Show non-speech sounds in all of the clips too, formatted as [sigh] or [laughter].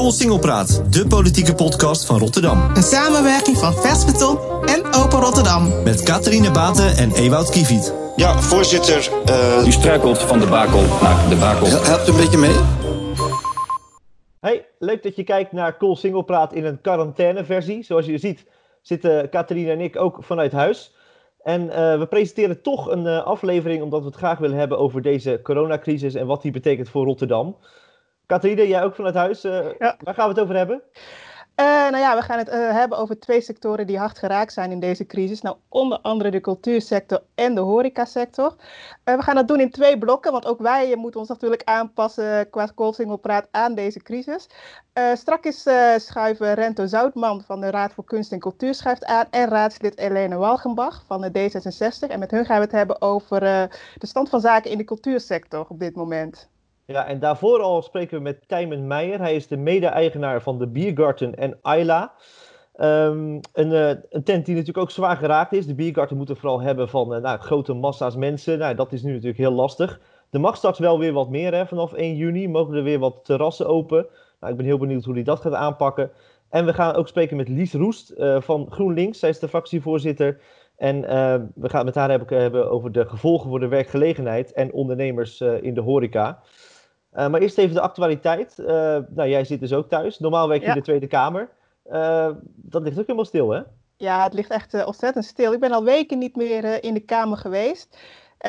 Koolsingelpraat, de politieke podcast van Rotterdam. Een samenwerking van Versbeton en Open Rotterdam. Met Catharine Baten en Ewout Kieviet. Ja, voorzitter. Uh... U struikelt van de bakel naar de bakel. Helpt een beetje mee? Hey, leuk dat je kijkt naar Koolsingelpraat in een quarantaineversie. Zoals je ziet zitten Catharine en ik ook vanuit huis. En uh, we presenteren toch een uh, aflevering omdat we het graag willen hebben over deze coronacrisis en wat die betekent voor Rotterdam. Catharine, jij ook vanuit huis. Uh, ja. Waar gaan we het over hebben? Uh, nou ja, we gaan het uh, hebben over twee sectoren die hard geraakt zijn in deze crisis. Nou, onder andere de cultuursector en de horecasector. Uh, we gaan dat doen in twee blokken, want ook wij moeten ons natuurlijk aanpassen qua Koolsingelpraat aan deze crisis. straks schuiven Rento Zoutman van de Raad voor Kunst en Cultuur schuift aan en raadslid Elene Walgenbach van de D66. En met hun gaan we het hebben over de stand van zaken in de cultuursector op dit moment. Ja, en daarvoor al spreken we met Tijmen Meijer. Hij is de mede-eigenaar van de Biergarten en Ayla. Um, een, uh, een, tent die natuurlijk ook zwaar geraakt is. De Biergarten moet er vooral hebben van uh, nou, grote massa's mensen. Nou, dat is nu natuurlijk heel lastig. Er mag straks wel weer wat meer hè. vanaf 1 juni. Mogen er weer wat terrassen open. Nou, ik ben heel benieuwd hoe hij dat gaat aanpakken. En we gaan ook spreken met Lies Roest uh, van GroenLinks. Zij is de fractievoorzitter. En we gaan het met haar hebben over de gevolgen voor de werkgelegenheid en ondernemers in de horeca. Uh, maar eerst even de actualiteit. Uh, nou, jij zit dus ook thuis. Normaal werk je ja. in de Tweede Kamer. Uh, dat ligt ook helemaal stil, hè? Ja, het ligt echt ontzettend stil. Ik ben al weken niet meer in de Kamer geweest.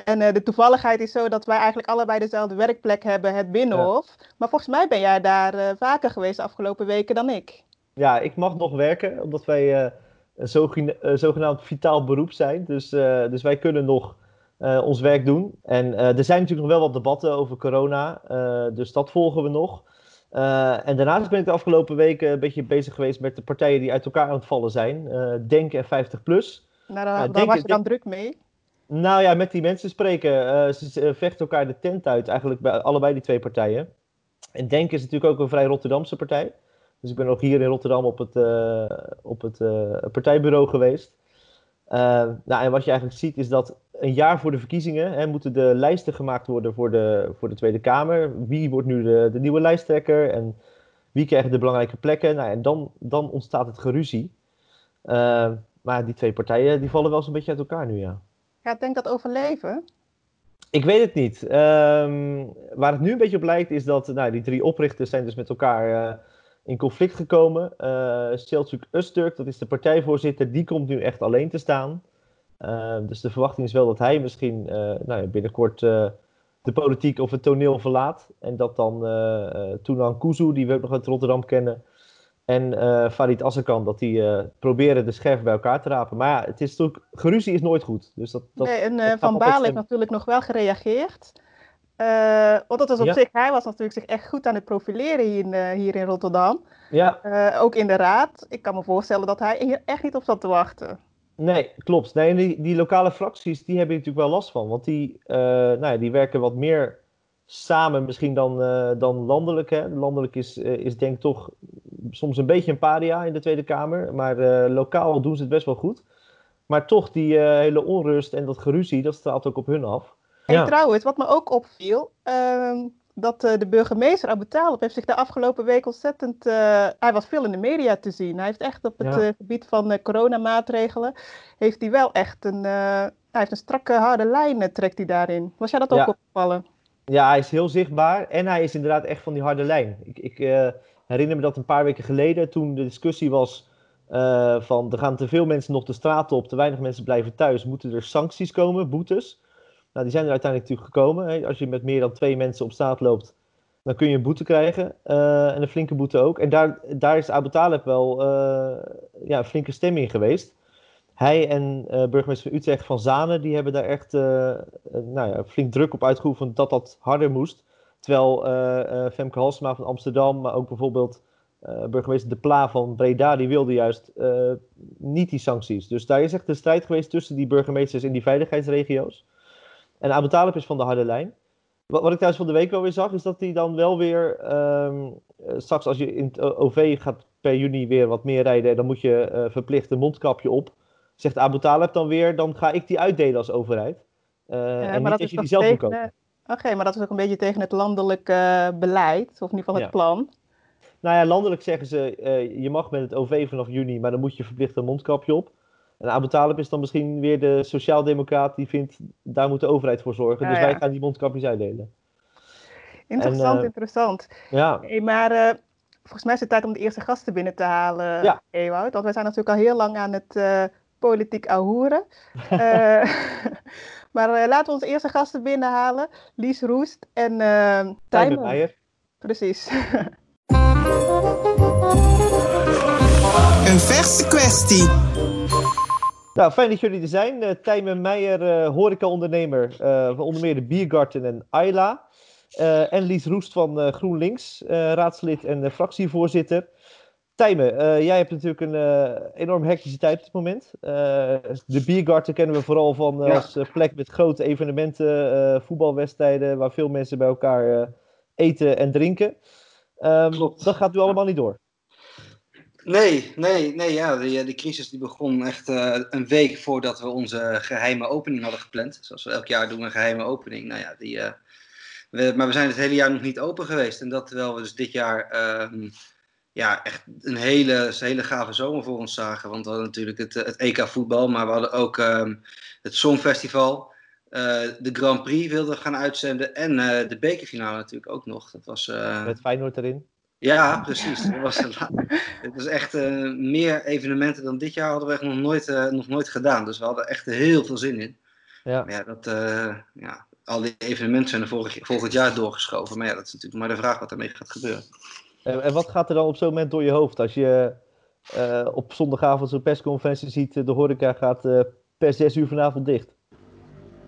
En de toevalligheid is zo dat wij eigenlijk allebei dezelfde werkplek hebben, het Binnenhof. Ja. Maar volgens mij ben jij daar vaker geweest de afgelopen weken dan ik. Ja, ik mag nog werken, omdat wij een zogenaamd vitaal beroep zijn. Dus, dus wij kunnen nog uh, ons werk doen. En uh, er zijn natuurlijk nog wel wat debatten over corona, uh, dus dat volgen we nog. en daarnaast ben ik de afgelopen weken een beetje bezig geweest met de partijen die uit elkaar aan het vallen zijn. Denk en 50 plus. Nou, daar, daar was je dan druk mee? Nou ja, met die mensen spreken. ze vechten elkaar de tent uit, eigenlijk bij allebei die twee partijen. En Denk is natuurlijk ook een vrij Rotterdamse partij. Dus ik ben ook hier in Rotterdam op het, op het partijbureau geweest. Nou, en wat je eigenlijk ziet is dat een jaar voor de verkiezingen hè, moeten de lijsten gemaakt worden voor de, voor de Tweede Kamer. Wie wordt nu de, de nieuwe lijsttrekker en wie krijgt de belangrijke plekken? Nou, en dan, dan ontstaat het geruzie. Uh, maar die twee partijen die vallen wel eens een beetje uit elkaar nu, ja. Gaat Denk dat overleven? Ik weet het niet. Um, waar het nu een beetje op lijkt is dat nou, die drie oprichters zijn dus met elkaar uh, in conflict gekomen. Uh, Selçuk Öztürk, dat is de partijvoorzitter, die komt nu echt alleen te staan. Uh, dus de verwachting is wel dat hij misschien uh, nou ja, binnenkort uh, de politiek of het toneel verlaat. En dat dan Tunan Kuzu, die we ook nog uit Rotterdam kennen, en Farid Assekan, dat die proberen de scherf bij elkaar te rapen. Maar ja, het is natuurlijk, geruzie is nooit goed. Dus dat, dat, nee, en Van Baal heeft natuurlijk nog wel gereageerd. Uh, want dat was op ja. zich, hij was natuurlijk zich echt goed aan het profileren hier in, uh, hier in Rotterdam. Ja. Uh, ook in de raad. Ik kan me voorstellen dat hij hier echt niet op zat te wachten. Nee, klopt. Nee, die, die lokale fracties, die hebben natuurlijk wel last van. Want die, nou ja, die werken wat meer samen misschien dan, dan landelijk. Hè. Landelijk is, is denk ik toch soms een beetje een paria in de Tweede Kamer. Maar lokaal doen ze het best wel goed. Maar toch, die hele onrust en dat geruzie, dat straalt ook op hun af. En ja. trouwens, wat me ook opviel, uh, dat uh, de burgemeester Abu Talib heeft zich de afgelopen week ontzettend... Uh, hij was veel in de media te zien. Hij heeft echt op het ja. gebied van coronamaatregelen... heeft hij wel echt een... hij heeft een strakke, harde lijn, trekt hij daarin. Was jij dat ook ja. opgevallen? Ja, hij is heel zichtbaar en hij is inderdaad echt van die harde lijn. Ik, ik herinner me dat een paar weken geleden, toen de discussie was... van er gaan te veel mensen nog de straat op, te weinig mensen blijven thuis. Moeten er sancties komen, boetes? Nou, die zijn er uiteindelijk natuurlijk gekomen. Als je met meer dan twee mensen op straat loopt, dan kun je een boete krijgen. Uh, en een flinke boete ook. En daar, daar is Abu Talib wel uh, ja, een flinke stem in geweest. Hij en uh, burgemeester Utrecht van Zanen, die hebben daar echt nou ja, flink druk op uitgeoefend dat dat harder moest. Terwijl Femke Halsema van Amsterdam, maar ook bijvoorbeeld burgemeester De Pla van Breda, die wilde juist niet die sancties. Dus daar is echt een strijd geweest tussen die burgemeesters in die veiligheidsregio's. En Abu Talib is van de harde lijn. Wat, wat ik thuis van de week wel weer zag, is dat hij dan wel weer. Um, straks als je in het OV gaat per juni weer wat meer rijden, dan moet je uh, verplicht een mondkapje op. Zegt Abu Talib dan weer, dan ga ik die uitdelen als overheid. Uh, ja, en niet dat je die zelf moet kopen. Oké, okay, maar dat is ook een beetje tegen het landelijk uh, beleid, of in ieder geval het ja. plan. Nou ja, landelijk zeggen ze, uh, je mag met het OV vanaf juni, maar dan moet je verplicht een mondkapje op. En Abu Talib is dan misschien weer de sociaaldemocraat die vindt, daar moet de overheid voor zorgen. Ja, dus ja. wij gaan die mondkapjes uitdelen. Interessant, En, eh, interessant. Ja, Hey, maar eh, volgens mij is het tijd om de eerste gasten binnen te halen, Ja. Ewout. Want wij zijn natuurlijk al heel lang aan het eh, politiek ahoeren. [laughs] Eh, [laughs] maar laten we onze eerste gasten binnenhalen. Lies Roest en uh, Tijmen Tijmen. Meijer. Precies. Een verse kwestie. Nou, fijn dat jullie er zijn. Uh, Tijmen Meijer, uh, horecaondernemer uh, van onder meer de Biergarten en Ayla. En Lies Roest van GroenLinks, raadslid en fractievoorzitter. Tijmen, jij hebt natuurlijk een enorm hectische tijd op dit moment. de Biergarten kennen we vooral van Ja. als plek met grote evenementen, voetbalwedstrijden, waar veel mensen bij elkaar eten en drinken. Um, Klopt. Dat gaat nu allemaal niet door. Nee, nee, nee, ja, de, de crisis die begon echt uh, een week voordat we onze geheime opening hadden gepland. Zoals we elk jaar doen, een geheime opening. Nou ja, die, we, maar we zijn het hele jaar nog niet open geweest. En dat terwijl we dus dit jaar uh, ja, echt een hele, hele gave zomer voor ons zagen. Want we hadden natuurlijk het, het EK voetbal, maar we hadden ook um, het Songfestival. De Grand Prix wilden we gaan uitzenden en de bekerfinale natuurlijk ook nog. Dat was, Met Feyenoord erin. Ja, precies. Het was, het was echt uh, meer evenementen dan dit jaar hadden we echt nog nooit, uh, nog nooit gedaan. Dus we hadden echt heel veel zin in. Ja. Maar ja, dat, uh, ja, al die evenementen zijn er vorig, volgend jaar doorgeschoven. Maar ja, dat is natuurlijk maar de vraag wat ermee gaat gebeuren. En, en wat gaat er dan op zo'n moment door je hoofd als je op zondagavond zo'n persconferentie ziet, de horeca gaat per zes uur vanavond dicht?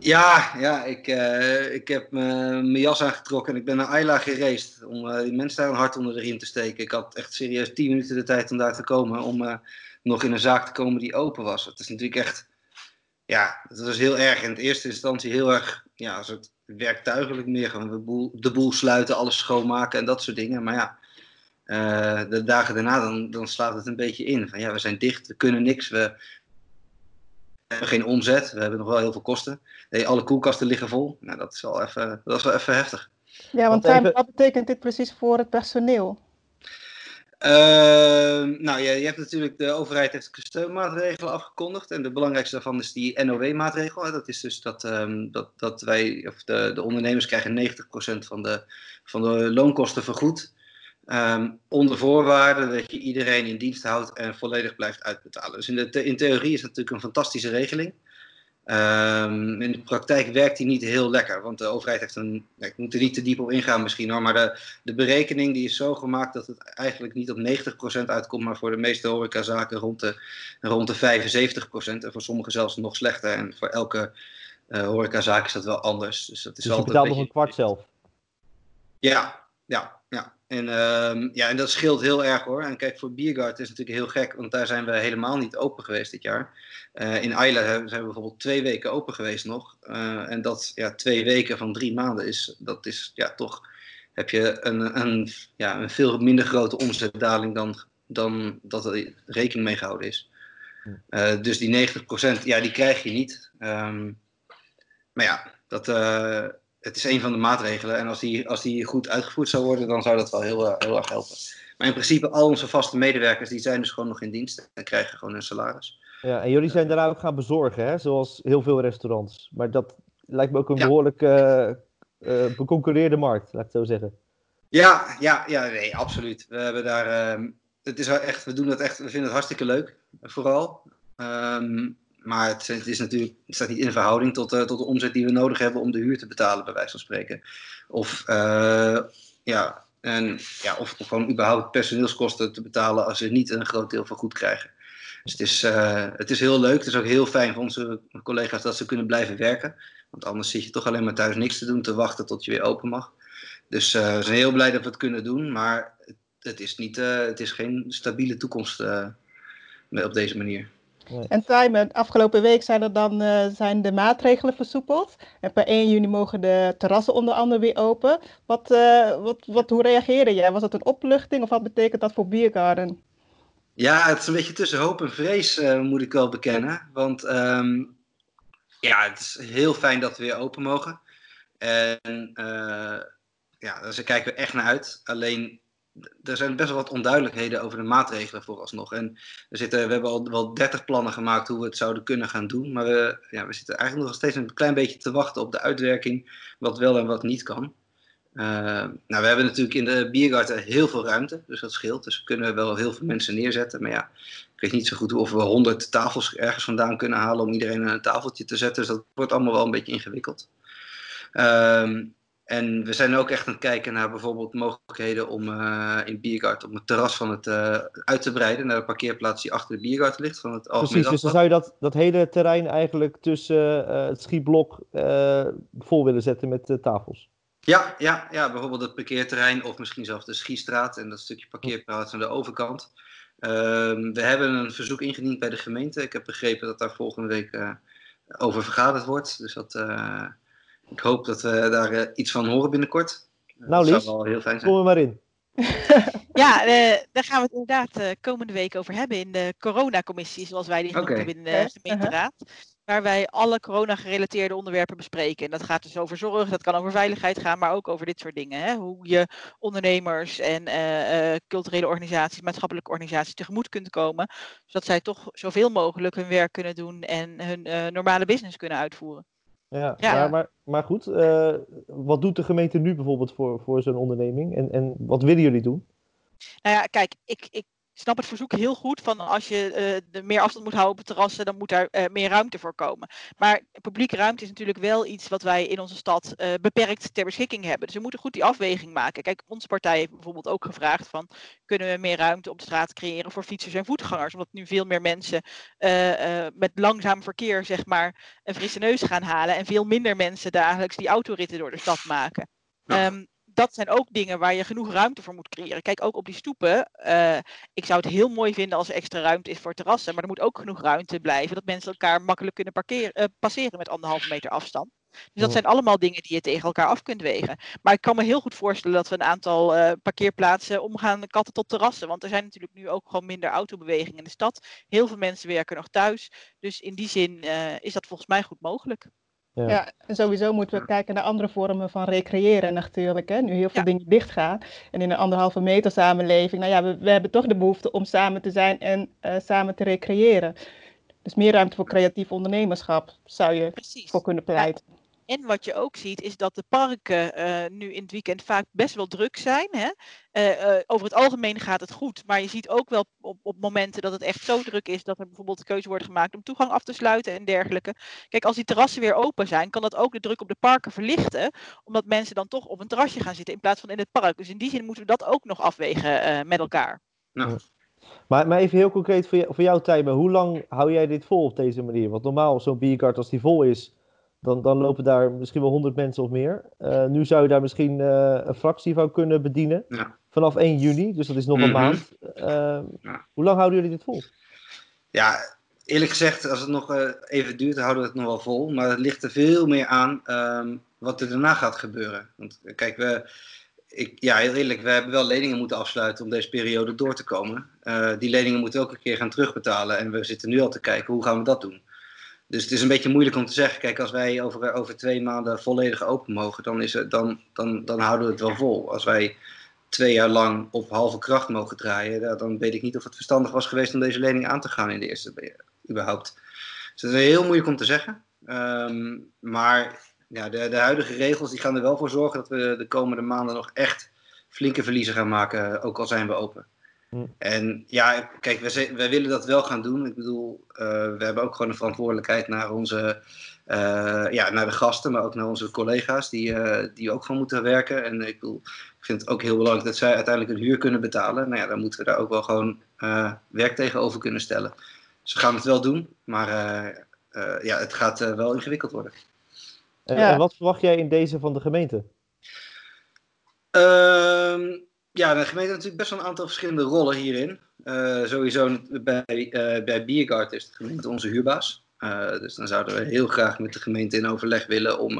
Ja, ja ik, uh, ik heb mijn jas aangetrokken en ik ben naar Ayla gereisd om uh, die mensen daar een hart onder de riem te steken. Ik had echt serieus 10 minuten de tijd om daar te komen, om nog in een zaak te komen die open was. Het is natuurlijk echt, ja, het was heel erg in de eerste instantie heel erg, ja, een soort werktuigelijk meer. Gewoon de boel, de boel sluiten, alles schoonmaken en dat soort dingen. Maar ja, de dagen daarna dan, dan slaat het een beetje in. Van ja, we zijn dicht, we kunnen niks, we hebben geen omzet, we hebben nog wel heel veel kosten. Nee, alle koelkasten liggen vol. Nou, dat is wel even, dat is wel even heftig. Ja, want Want even- Tijmen, wat betekent dit precies voor het personeel? Ehm, nou, je, je hebt natuurlijk, de overheid heeft steunmaatregelen afgekondigd. En de belangrijkste daarvan is die NOW-maatregel. Dat is dus dat, ehm, dat, dat wij, of de, de ondernemers krijgen 90% van de, van de loonkosten vergoed. Ehm, onder voorwaarde dat je iedereen in dienst houdt en volledig blijft uitbetalen. Dus in, de, in theorie is dat natuurlijk een fantastische regeling. Ehm, in de praktijk werkt die niet heel lekker, want de overheid heeft een. ik moet er niet te diep op ingaan misschien hoor, maar de, de berekening die is zo gemaakt dat het eigenlijk niet op 90% uitkomt, maar voor de meeste horecazaken rond de, rond de 75% en voor sommigen zelfs nog slechter. En voor elke eh horecazaak is dat wel anders. Dus dat is Dus je betaalt nog een kwart zelf. ja, ja, ja. En, ehm, ja, en dat scheelt heel erg hoor. En kijk, voor Biergard is het natuurlijk heel gek, want daar zijn we helemaal niet open geweest dit jaar. Eh, in hebben- zijn we bijvoorbeeld twee weken open geweest nog. Eh, en dat, ja, twee weken van drie maanden is, dat is, ja, toch heb je een, een, ja, een veel minder grote omzetdaling dan, dan dat er rekening mee gehouden is. Eh, dus die 90%, ja, die krijg je niet. Ehm, maar ja, dat, het is een van de maatregelen. En als die, als die goed uitgevoerd zou worden, dan zou dat wel heel, eh, heel erg helpen. Maar in principe, al onze vaste medewerkers, die zijn dus gewoon nog in dienst en krijgen gewoon hun salaris. Ja, en jullie zijn daarna ook gaan bezorgen, hè? zoals heel veel restaurants. Maar dat lijkt me ook een Ja. behoorlijk eh, eh, beconcurreerde markt, laat ik het zo zeggen. Ja, ja, ja, nee, absoluut. We hebben daar, ehm, het is wel echt, we doen dat echt, we vinden het hartstikke leuk, vooral. Ehm, maar het, is natuurlijk, staat niet in verhouding tot, eh, tot de omzet die we nodig hebben om de huur te betalen, bij wijze van spreken. Of, eh, ja, en, ja, of, gewoon überhaupt personeelskosten te betalen als we niet een groot deel van goed krijgen. Dus het is, eh, het is heel leuk. Het is ook heel fijn voor onze collega's dat ze kunnen blijven werken. Want anders zit je toch alleen maar thuis niks te doen, te wachten tot je weer open mag. Dus we zijn heel blij dat we het kunnen doen, maar het, het is, niet, het is geen stabiele toekomst op deze manier. En Tijmen, afgelopen week zijn, er dan, eh, zijn de maatregelen versoepeld. En per 1 juni mogen de terrassen onder andere weer open. Wat, eh, wat, wat, hoe reageerde jij? Was dat een opluchting of wat betekent dat voor Biergarden? Ja, het is een beetje tussen hoop en vrees, eh, moet ik wel bekennen. Want ehm, ja, het is heel fijn dat we weer open mogen. En eh, ja, daar kijken we echt naar uit. Alleen, er zijn best wel wat onduidelijkheden over de maatregelen vooralsnog. En zitten, we hebben al wel 30 plannen gemaakt hoe we het zouden kunnen gaan doen. Maar we, ja, we zitten eigenlijk nog steeds een klein beetje te wachten op de uitwerking, wat wel en wat niet kan. Uh, nou, we hebben natuurlijk in de biergarten heel veel ruimte, dus dat scheelt. Dus we kunnen wel heel veel mensen neerzetten. Maar ja, ik weet niet zo goed of we 100 tafels ergens vandaan kunnen halen om iedereen aan een tafeltje te zetten. Dus dat wordt allemaal wel een beetje ingewikkeld. Uh, en we zijn ook echt aan het kijken naar bijvoorbeeld mogelijkheden om uh, in Biergarten om het terras van het uh, uit te breiden naar de parkeerplaats die achter de Biergarten ligt. Van het Precies, dus dan zou je dat, dat hele terrein eigenlijk tussen uh, het schietblok vol willen zetten met tafels. Ja, ja, ja, bijvoorbeeld het parkeerterrein of misschien zelfs de schiestraat en dat stukje parkeerplaats aan de overkant. Ehm, we hebben een verzoek ingediend bij de gemeente. Ik heb begrepen dat daar volgende week over vergaderd wordt. Dus dat ik hoop dat we daar uh, iets van horen binnenkort. Nou, Lies, zou wel heel fijn zijn. kom er maar in. [laughs] ja, uh, daar gaan we het inderdaad uh, komende week over hebben in de coronacommissie, zoals wij die okay. hebben in de gemeenteraad. Waar wij alle corona-gerelateerde onderwerpen bespreken. En dat gaat dus over zorg, dat kan over veiligheid gaan, maar ook over dit soort dingen. Hè? Hoe je ondernemers en uh, culturele organisaties, maatschappelijke organisaties tegemoet kunt komen. Zodat zij toch zoveel mogelijk hun werk kunnen doen en hun normale business kunnen uitvoeren. Ja, ja. Maar, maar, maar goed, uh, wat doet de gemeente nu bijvoorbeeld voor, voor zo'n onderneming? En, en wat willen jullie doen? Nou ja, kijk, ik, ik snap het verzoek heel goed van als je uh, meer afstand moet houden op terrassen, dan moet daar uh, meer ruimte voor komen. Maar publieke ruimte is natuurlijk wel iets wat wij in onze stad uh, beperkt ter beschikking hebben. Dus we moeten goed die afweging maken. Kijk, onze partij heeft bijvoorbeeld ook gevraagd van kunnen we meer ruimte op de straat creëren voor fietsers en voetgangers, omdat nu veel meer mensen met langzaam verkeer zeg maar een frisse neus gaan halen en veel minder mensen dagelijks die autoritten door de stad maken. Ja. Um, dat zijn ook dingen waar je genoeg ruimte voor moet creëren. Kijk, ook op die stoepen. Uh, ik zou het heel mooi vinden als er extra ruimte is voor terrassen. Maar er moet ook genoeg ruimte blijven. Dat mensen elkaar makkelijk kunnen parkeren, uh, passeren met anderhalve meter afstand. Dus dat zijn allemaal dingen die je tegen elkaar af kunt wegen. Maar ik kan me heel goed voorstellen dat we een aantal uh, parkeerplaatsen omgaan katten tot terrassen. Want er zijn natuurlijk nu ook gewoon minder autobeweging in de stad. Heel veel mensen werken nog thuis. Dus in die zin is dat volgens mij goed mogelijk. Ja. ja. en sowieso moeten we kijken naar andere vormen van recreëren natuurlijk. Hè? Nu heel veel ja. dingen dichtgaan. En in een anderhalve meter samenleving, nou ja, we, we hebben toch de behoefte om samen te zijn en uh, samen te recreëren. Dus meer ruimte voor creatief ondernemerschap zou je Precies. voor kunnen pleiten. Ja. En wat je ook ziet, is dat de parken uh, nu in het weekend vaak best wel druk zijn. Hè? Uh, uh, over het algemeen gaat het goed, maar je ziet ook wel op, op momenten dat het echt zo druk is dat er bijvoorbeeld de keuze wordt gemaakt om toegang af te sluiten en dergelijke. Kijk, als die terrassen weer open zijn, kan dat ook de druk op de parken verlichten, omdat mensen dan toch op een terrasje gaan zitten in plaats van in het park. Dus in die zin moeten we dat ook nog afwegen met elkaar. Nou. Maar, maar even heel concreet voor, jou, voor jouw tijd, hoe lang hou jij dit vol op deze manier? Want normaal, zo'n bierkart als die vol is, dan, dan lopen daar misschien wel 100 mensen of meer. Uh, nu zou je daar misschien uh, een fractie van kunnen bedienen. Ja. Vanaf 1 juni, dus dat is nog een mm -hmm. maand. Uh, ja. Hoe lang houden jullie dit vol? Ja, eerlijk gezegd, als het nog even duurt, houden we het nog wel vol. Maar het ligt er veel meer aan um, wat er daarna gaat gebeuren. Want kijk, we, ik, ja, heel eerlijk, we hebben wel leningen moeten afsluiten om deze periode door te komen. die leningen moeten we ook een keer gaan terugbetalen. En we zitten nu al te kijken, hoe gaan we dat doen? Dus het is een beetje moeilijk om te zeggen. Kijk, als wij over, over twee maanden volledig open mogen, dan, is het, dan, dan, dan houden we het wel vol. Als wij twee jaar lang op halve kracht mogen draaien, dan weet ik niet of het verstandig was geweest om deze lening aan te gaan in de eerste überhaupt. Dus het is heel moeilijk om te zeggen. Um, maar ja, de, de huidige regels die gaan er wel voor zorgen dat we de komende maanden nog echt flinke verliezen gaan maken, ook al zijn we open. En ja, kijk, wij, wij, willen dat wel gaan doen. Ik bedoel, uh, we hebben ook gewoon een verantwoordelijkheid naar onze, uh, ja, naar de gasten, maar ook naar onze collega's die, uh, die ook van moeten werken. En ik bedoel, ik vind het ook heel belangrijk dat zij uiteindelijk een huur kunnen betalen. Nou ja, dan moeten we daar ook wel gewoon werk tegenover kunnen stellen. Dus we gaan het wel doen, maar ja, het gaat wel ingewikkeld worden. Ja. En wat verwacht jij in deze van de gemeente? Ehm ja, de gemeente heeft natuurlijk best wel een aantal verschillende rollen hierin. Uh, sowieso bij, uh, bij Biergard is de gemeente onze huurbaas. Uh, dus dan zouden we heel graag met de gemeente in overleg willen om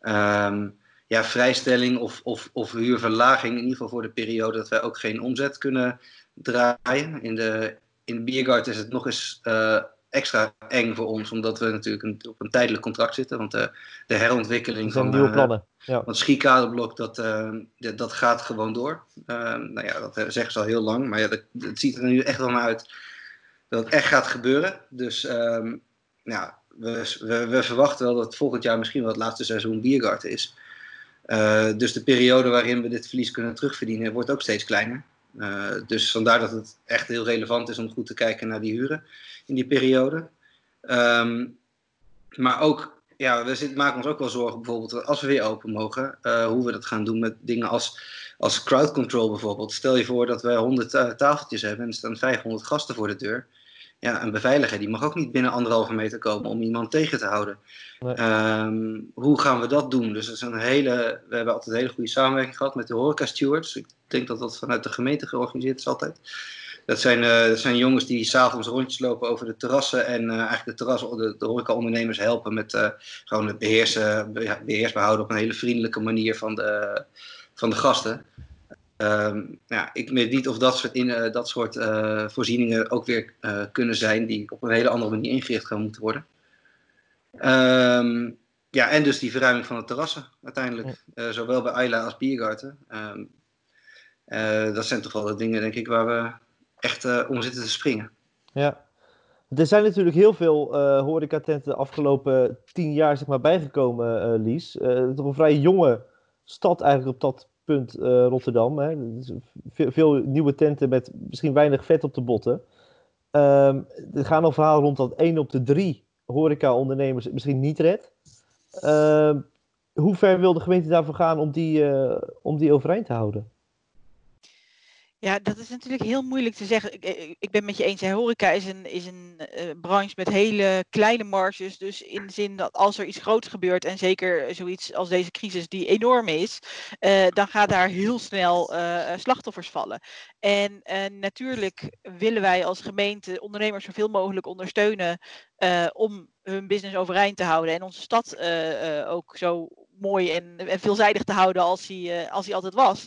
um, ja, vrijstelling of, of, of huurverlaging, in ieder geval voor de periode dat wij ook geen omzet kunnen draaien. In de, in Biergard is het nog eens extra eng voor ons, omdat we natuurlijk een, op een tijdelijk contract zitten. Want de, de herontwikkeling Er van nieuwe eh, plannen. Ja. want het schikaderblok, dat, eh, dat, dat gaat gewoon door. Eh, nou ja, dat zeggen ze al heel lang. Maar ja, dat, het ziet er nu echt wel naar uit dat het echt gaat gebeuren. Dus ehm, ja, we, we, we verwachten wel dat volgend jaar misschien wel het laatste seizoen Biergarten is. Eh, dus de periode waarin we dit verlies kunnen terugverdienen wordt ook steeds kleiner. Eh, dus vandaar dat het echt heel relevant is om goed te kijken naar die huren in die periode. Ehm, maar ook, ja, we zitten, maken ons ook wel zorgen bijvoorbeeld als we weer open mogen, eh, hoe we dat gaan doen met dingen als, als crowd control bijvoorbeeld. Stel je voor dat we 100 ta- tafeltjes hebben en er staan 500 gasten voor de deur. Ja, een beveiliger die mag ook niet binnen anderhalve meter komen om iemand tegen te houden. Nee. Ehm, hoe gaan we dat doen? Dus dat is een hele, we hebben altijd een hele goede samenwerking gehad met de horeca stewards. Ik denk dat dat vanuit de gemeente georganiseerd is altijd. Dat zijn, eh, dat zijn jongens die s'avonds rondjes lopen over de terrassen en eh, eigenlijk de, terras, de, de horeca-ondernemers helpen met eh, gewoon het beheersen, beheersbaar houden op een hele vriendelijke manier van de, van de gasten. Ehm, ja, ik weet niet of dat soort, in, eh, dat soort eh, voorzieningen ook weer eh, kunnen zijn die op een hele andere manier ingericht gaan moeten worden. Ehm, ja, en dus die verruiming van de terrassen uiteindelijk. Zowel bij Ayla als Biergarten. Ehm, eh, dat zijn toch wel de dingen, denk ik, waar we echt om zitten te springen. Ja. Er zijn natuurlijk heel veel eh horecatenten de afgelopen tien jaar zeg maar, bijgekomen, Lies. Het is toch een vrij jonge stad eigenlijk op dat eh, Rotterdam. Hè? Dus veel, nieuwe tenten met misschien weinig vet op de botten. Ehm, er gaan al verhalen rond dat één op de drie horeca-ondernemers misschien niet redt. Ehm, hoe ver wil de gemeente daarvoor gaan om die, eh, om die overeind te houden? Ja, dat is natuurlijk heel moeilijk te zeggen. Ik, ik- ik ben met je eens. hè, Horeca is een, is een eh, branche met hele kleine marges. Dus in de zin dat als er iets groots gebeurt, en zeker zoiets als deze crisis die enorm is, eh, dan gaat daar heel snel eh, slachtoffers vallen. En eh, natuurlijk willen wij als gemeente ondernemers zoveel mogelijk ondersteunen eh, om hun business overeind te houden en onze stad eh, eh, ook zo mooi en, en veelzijdig te houden als hij, eh, als hij altijd was.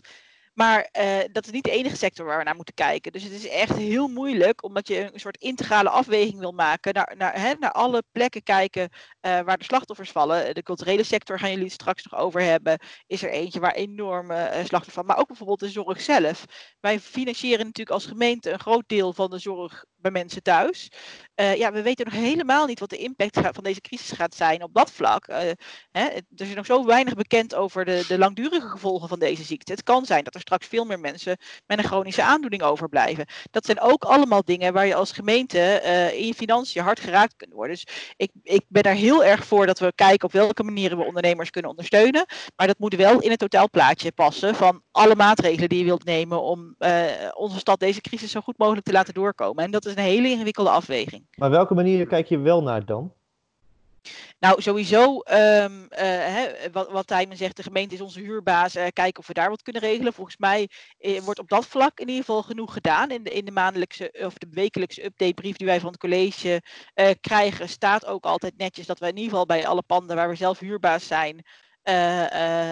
Maar eh, dat is niet de enige sector waar we naar moeten kijken. Dus het is echt heel moeilijk, omdat je een soort integrale afweging wil maken. Naar, naar, hè, naar alle plekken kijken eh, waar de slachtoffers vallen. De culturele sector gaan jullie het straks nog over hebben. Is er eentje waar enorme eh, slachtoffers vallen. Maar ook bijvoorbeeld de zorg zelf. Wij financieren natuurlijk als gemeente een groot deel van de zorg bij mensen thuis. Eh, ja, we weten nog helemaal niet wat de impact van deze crisis gaat zijn op dat vlak. Eh, hè, er is nog zo weinig bekend over de, de langdurige gevolgen van deze ziekte. Het kan zijn dat er straks veel meer mensen met een chronische aandoening overblijven. Dat zijn ook allemaal dingen waar je als gemeente eh, in je financiën hard geraakt kunt worden. Dus ik, ik ben daar heel erg voor dat we kijken op welke manieren we ondernemers kunnen ondersteunen. Maar dat moet wel in het totaalplaatje passen van alle maatregelen die je wilt nemen om onze stad deze crisis zo goed mogelijk te laten doorkomen. En dat is een hele ingewikkelde afweging. Maar welke manier kijk je wel naar dan? Nou, sowieso, ehm, eh, hè, wat, wat Tijmen zegt, de gemeente is onze huurbaas. eh, kijken of we daar wat kunnen regelen. Volgens mij eh, wordt op dat vlak in ieder geval genoeg gedaan. In de, in de maandelijkse of de wekelijkse updatebrief die wij van het college krijgen, staat ook altijd netjes dat we in ieder geval bij alle panden waar we zelf huurbaas zijn,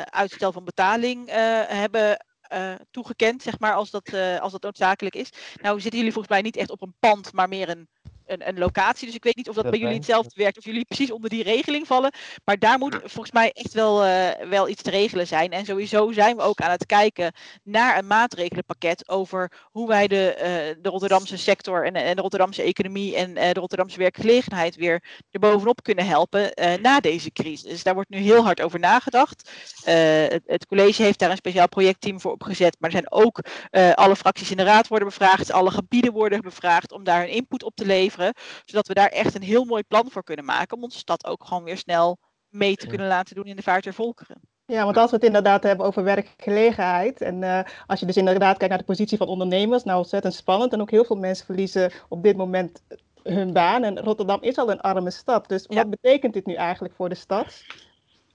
uitstel van betaling hebben eh, toegekend, zeg maar, als dat, eh, als dat noodzakelijk is. Nou zitten jullie volgens mij niet echt op een pand, maar meer een, een, een locatie. Dus ik weet niet of dat bij jullie hetzelfde werkt, of jullie precies onder die regeling vallen. Maar daar moet volgens mij echt wel, eh, wel iets te regelen zijn. En sowieso zijn we ook aan het kijken naar een maatregelenpakket over hoe wij de, eh, de Rotterdamse sector en, en de Rotterdamse economie en eh, de Rotterdamse werkgelegenheid weer erbovenop kunnen helpen eh, na deze crisis. Dus daar wordt nu heel hard over nagedacht. Eh, het, het college heeft daar een speciaal projectteam voor opgezet. Maar er zijn ook eh, alle fracties in de raad worden bevraagd, alle gebieden worden bevraagd om daar hun input op te leveren. Zodat we daar echt een heel mooi plan voor kunnen maken om onze stad ook gewoon weer snel mee te kunnen laten doen in de vaart der volkeren. Ja, want als we het inderdaad hebben over werkgelegenheid. En eh, als je dus inderdaad kijkt naar de positie van ondernemers, nou ontzettend spannend. En ook heel veel mensen verliezen op dit moment hun baan. En Rotterdam is al een arme stad. Dus Ja. wat betekent dit nu eigenlijk voor de stad?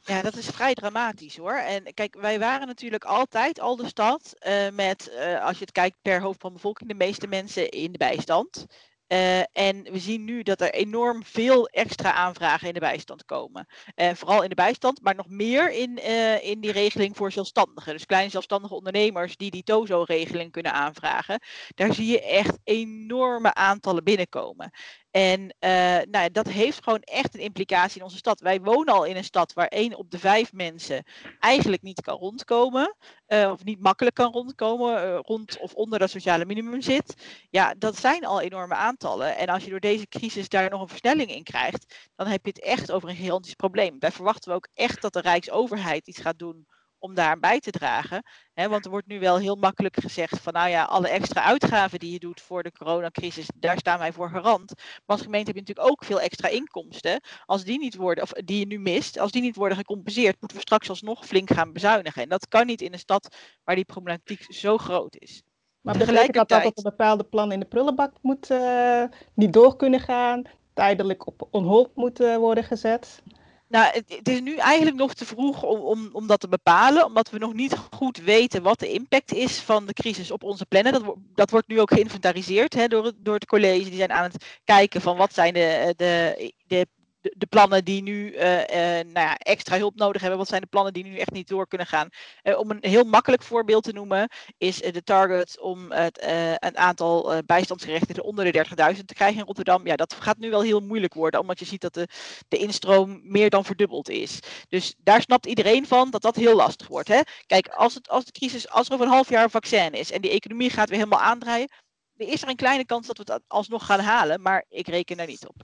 Ja, dat is vrij dramatisch hoor. En kijk, wij waren natuurlijk altijd al de stad eh, met, eh, als je het kijkt per hoofd van bevolking, de meeste mensen in de bijstand. Eh, en we zien nu dat er enorm veel extra aanvragen in de bijstand komen. Eh, vooral in de bijstand, maar nog meer in, eh, in die regeling voor zelfstandigen. Dus kleine zelfstandige ondernemers die die TOZO-regeling kunnen aanvragen. Daar zie je echt enorme aantallen binnenkomen. En uh, nou dat heeft gewoon echt een implicatie in onze stad. Wij wonen al in een stad waar één op de vijf mensen eigenlijk niet kan rondkomen. Uh, of niet makkelijk kan rondkomen, uh, rond of onder dat sociale minimum zit. Ja, dat zijn al enorme aantallen. En als je door deze crisis daar nog een versnelling in krijgt, dan heb je het echt over een gigantisch probleem. Daar verwachten we ook echt dat de Rijksoverheid iets gaat doen om daar bij te dragen. want er wordt nu wel heel makkelijk gezegd van nou ja, alle extra uitgaven die je doet voor de coronacrisis, daar staan wij voor garant. Maar als gemeente heb je natuurlijk ook veel extra inkomsten. Als die niet worden, of die je nu mist, als die niet worden gecompenseerd, moeten we straks alsnog flink gaan bezuinigen. En dat kan niet in een stad waar die problematiek zo groot is. Maar tegelijkertijd dat dat een bepaalde plan in de prullenbak moet uh, niet door kunnen gaan, tijdelijk op onhold moet uh, worden gezet? Nou, het, is nu eigenlijk nog te vroeg om, om, om dat te bepalen, omdat we nog niet goed weten wat de impact is van de crisis op onze plannen. Dat, dat wordt nu ook geïnventariseerd hè, door, door het college. Die zijn aan het kijken van wat zijn de, de, de de, plannen die nu uh, uh, nou ja, extra hulp nodig hebben, wat zijn de plannen die nu echt niet door kunnen gaan? Uh, om een heel makkelijk voorbeeld te noemen, is de target om het een aantal bijstandsgerechtigden onder de 30.000 te krijgen in Rotterdam. Ja, dat gaat nu wel heel moeilijk worden, omdat je ziet dat de, de instroom meer dan verdubbeld is. Dus daar snapt iedereen van dat dat heel lastig wordt. Hè? Kijk, als, het, als de crisis, als er over een half jaar een vaccin is en die economie gaat weer helemaal aandraaien, er is er een kleine kans dat we het alsnog gaan halen, maar ik reken daar niet op.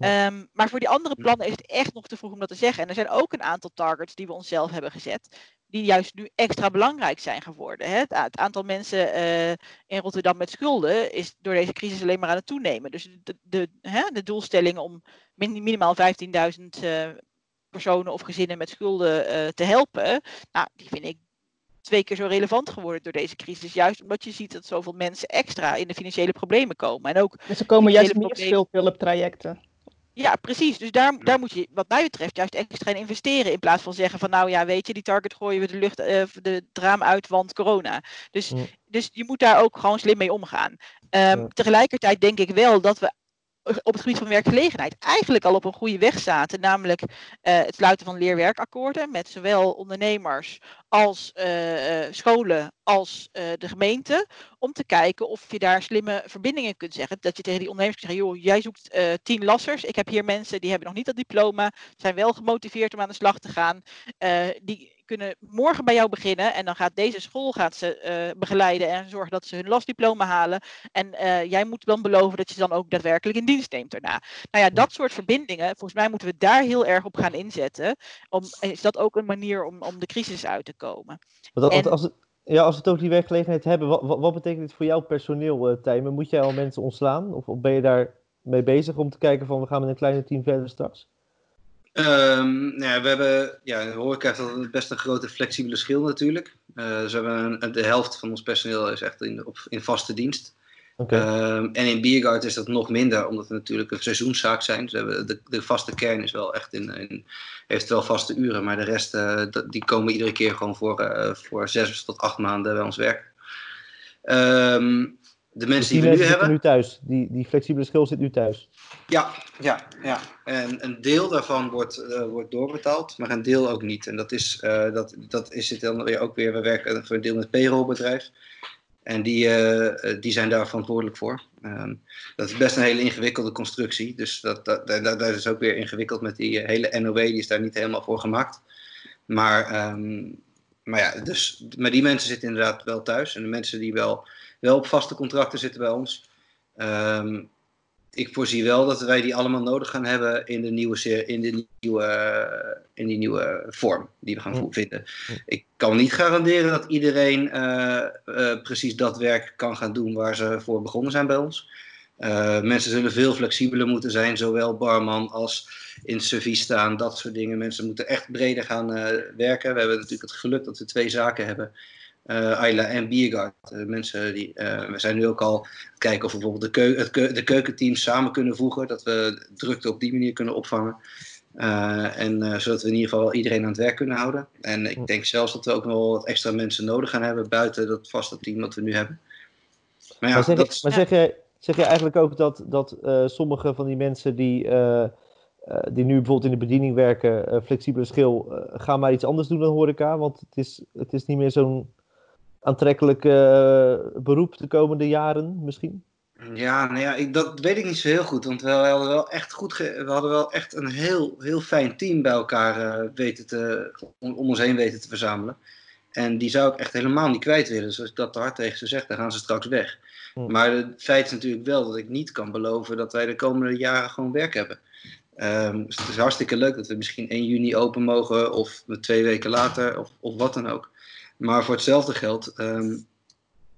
Um, maar voor die andere plannen is het echt nog te vroeg om dat te zeggen. En er zijn ook een aantal targets die we onszelf hebben gezet, die juist nu extra belangrijk zijn geworden. Hè? Het, aantal mensen uh, in Rotterdam met schulden is door deze crisis alleen maar aan het toenemen. Dus de, de, hè, de doelstelling om min, minimaal 15.000 uh, personen of gezinnen met schulden uh, te helpen, nou, die vind ik twee keer zo relevant geworden door deze crisis. Juist omdat je ziet dat zoveel mensen extra in de financiële problemen komen. En ook dus er komen juist meer schuldhulptrajecten. Ja, precies. Dus daar, daar moet je, wat mij betreft, juist extra in investeren. In plaats van zeggen van, nou ja, weet je, die target gooien we de lucht, uh, de raam uit, want corona. Dus, dus je moet daar ook gewoon slim mee omgaan. Um, Tegelijkertijd denk ik wel dat we op het gebied van werkgelegenheid eigenlijk al op een goede weg zaten. Namelijk uh, het sluiten van leerwerkakkoorden met zowel ondernemers als uh, scholen als de gemeente. Om te kijken of je daar slimme verbindingen kunt zeggen. Dat je tegen die ondernemers kunt zeggen, joh, jij zoekt tien lassers. Ik heb hier mensen die hebben nog niet dat diploma. Zijn wel gemotiveerd om aan de slag te gaan. die kunnen morgen bij jou beginnen. En dan gaat deze school gaat ze uh, begeleiden en zorgen dat ze hun lastdiploma halen. En uh, jij moet dan beloven dat je dan ook daadwerkelijk in dienst neemt daarna. Nou ja, dat soort verbindingen, volgens mij moeten we daar heel erg op gaan inzetten. Om, is dat ook een manier om, om de crisis uit te komen? Want, en, als, het, ja, als we het over die werkgelegenheid hebben, wat, wat, wat betekent dit voor jouw personeel, uh, Tijmen? Moet jij al mensen ontslaan? Of, of ben je daar mee bezig om te kijken van we gaan met een kleine team verder straks? Um, nou ja, we hebben, ja, de horeca heeft altijd best een grote flexibele schil natuurlijk. Uh, dus we hebben een, de helft van ons personeel is echt in, op, in vaste dienst. Okay. Um, en in Biergaard is dat nog minder, omdat we natuurlijk een seizoenszaak zijn. Dus we hebben de, de vaste kern is wel echt in, in, heeft wel vaste uren, maar de rest uh, die komen iedere keer gewoon voor, uh, voor zes tot acht maanden bij ons werken. Um, de mensen die, die we nu hebben. nu thuis. Die, die flexibele schil zit nu thuis. Ja, ja, ja. En een deel daarvan wordt, uh, wordt doorbetaald, maar een deel ook niet. En dat is, uh, dat, dat is het dan weer ook weer. We werken voor een deel met payrollbedrijf. En die, uh, die zijn daar verantwoordelijk voor. Um, dat is best een hele ingewikkelde constructie. Dus dat, dat, dat, dat is ook weer ingewikkeld met die hele NOW. Die is daar niet helemaal voor gemaakt. Maar, um, maar ja, dus, maar die mensen zitten inderdaad wel thuis. En de mensen die wel wel op vaste contracten zitten bij ons. Um, ik voorzie wel dat wij die allemaal nodig gaan hebben in de nieuwe, in de nieuwe, in die nieuwe vorm die we gaan vinden. Ik kan niet garanderen dat iedereen uh, uh, precies dat werk kan gaan doen waar ze voor begonnen zijn bij ons. Uh, mensen zullen veel flexibeler moeten zijn, zowel barman als in service staan, dat soort dingen. Mensen moeten echt breder gaan werken. We hebben natuurlijk het geluk dat we twee zaken hebben Ayla en Biergaard. Uh, mensen die, uh, we zijn nu ook al kijken of we bijvoorbeeld de, keu de keukenteams samen kunnen voegen, dat we drukte op die manier kunnen opvangen. en zodat we in ieder geval iedereen aan het werk kunnen houden. En ik denk zelfs dat we ook nog wel wat extra mensen nodig gaan hebben buiten dat vaste team dat we nu hebben. Maar, ja, maar, zeg, dat... maar zeg, eigenlijk ook dat, dat sommige van die mensen die die nu bijvoorbeeld in de bediening werken, flexibele schil, gaan maar iets anders doen dan horeca. Want het is, het is niet meer zo'n aantrekkelijk uh, beroep de komende jaren misschien? Ja, nou ja, ik, dat weet ik niet zo heel goed. Want we hadden wel echt, goed we hadden wel echt een heel, heel fijn team bij elkaar eh, weten te, om, om ons heen weten te verzamelen. En die zou ik echt helemaal niet kwijt willen. Dus als ik dat te hard tegen ze zeg, dan gaan ze straks weg. Hm. Maar het feit is natuurlijk wel dat ik niet kan beloven dat wij de komende jaren gewoon werk hebben. Ehm, dus het is hartstikke leuk dat we misschien 1 juni open mogen of twee weken later of, of wat dan ook. Maar voor hetzelfde geld ehm,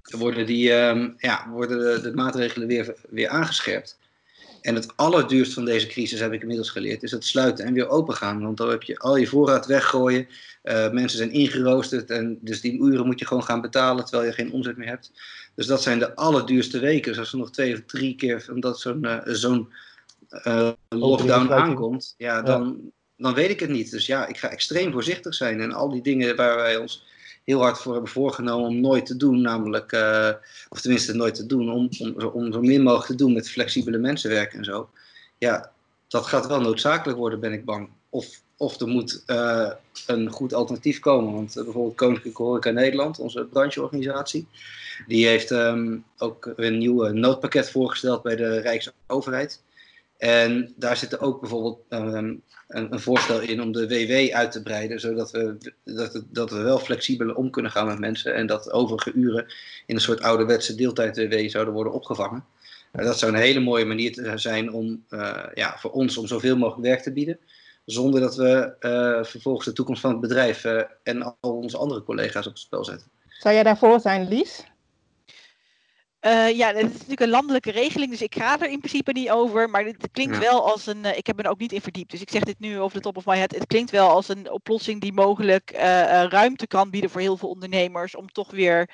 worden, die, ehm, ja, worden de, de maatregelen weer, weer aangescherpt. En het allerduurst van deze crisis, heb ik inmiddels geleerd, is het sluiten en weer open gaan. Want dan heb je al je voorraad weggooien. Eh, mensen zijn ingeroosterd en dus die uren moet je gewoon gaan betalen terwijl je geen omzet meer hebt. Dus dat zijn de allerduurste weken. Dus als er nog twee of drie keer van dat zo'n eh, zo'n eh, lockdown aankomt, ja, dan, dan weet ik het niet. Dus ja, ik ga extreem voorzichtig zijn. En al die dingen waar wij ons heel hard voor hebben voorgenomen om nooit te doen, namelijk, eh, of tenminste nooit te doen, om, om, om zo min mogelijk te doen met flexibele mensen werken en zo. Ja, dat gaat wel noodzakelijk worden, ben ik bang. Of, of er moet eh, een goed alternatief komen. Want eh, bijvoorbeeld Koninklijke Horeca Nederland, onze brancheorganisatie, die heeft ehm, ook een nieuw noodpakket voorgesteld bij de Rijksoverheid. En daar zit ook bijvoorbeeld ehm, een, een voorstel in om de WW uit te breiden, zodat we, dat, dat we wel flexibeler om kunnen gaan met mensen en dat overige uren in een soort ouderwetse deeltijd-WW zouden worden opgevangen. Eh, dat zou een hele mooie manier zijn om eh, ja, voor ons om zoveel mogelijk werk te bieden, zonder dat we eh, vervolgens de toekomst van het bedrijf eh, en al onze andere collega's op het spel zetten. Zou jij daarvoor zijn, Lies? Eh, ja, het is natuurlijk een landelijke regeling, dus ik ga er in principe niet over. Maar het klinkt Ja. wel als een. eh, ik heb me er ook niet in verdiept, dus ik zeg dit nu over de top of my head. Het klinkt wel als een oplossing die mogelijk eh, ruimte kan bieden voor heel veel ondernemers om toch weer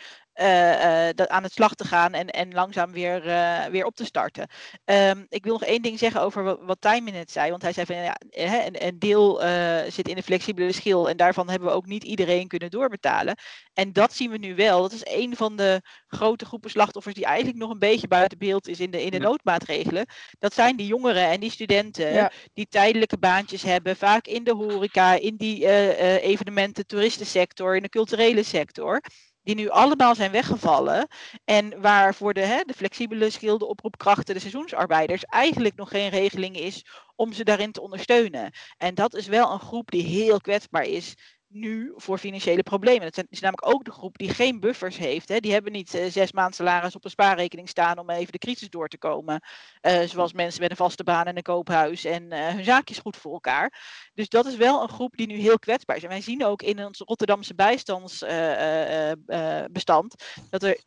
dat aan het slag te gaan en, en langzaam weer, eh, weer op te starten. Ehm, ik wil nog één ding zeggen over wat, wat Tijmen net zei. Want hij zei van ja, een, een deel eh, zit in de flexibele schil en daarvan hebben we ook niet iedereen kunnen doorbetalen. En dat zien we nu wel. Dat is een van de grote groepen slachtoffers die eigenlijk nog een beetje buiten beeld is in de, in de noodmaatregelen. Dat zijn die jongeren en die studenten Ja. die tijdelijke baantjes hebben, vaak in de horeca, in die eh, eh, evenementen, toeristensector, in de culturele sector. Die nu allemaal zijn weggevallen. En waar voor de, hè, de flexibele schilde oproepkrachten, de seizoensarbeiders, eigenlijk nog geen regeling is om ze daarin te ondersteunen. En dat is wel een groep die heel kwetsbaar is nu voor financiële problemen. Dat is namelijk ook de groep die geen buffers heeft. Hè. Die hebben niet eh, zes maanden salaris op een spaarrekening staan om even de crisis door te komen. Eh, zoals mensen met een vaste baan en een koophuis en eh, hun zaakjes goed voor elkaar. Dus dat is wel een groep die nu heel kwetsbaar is. En wij zien ook in ons Rotterdamse bijstandsbestand dat er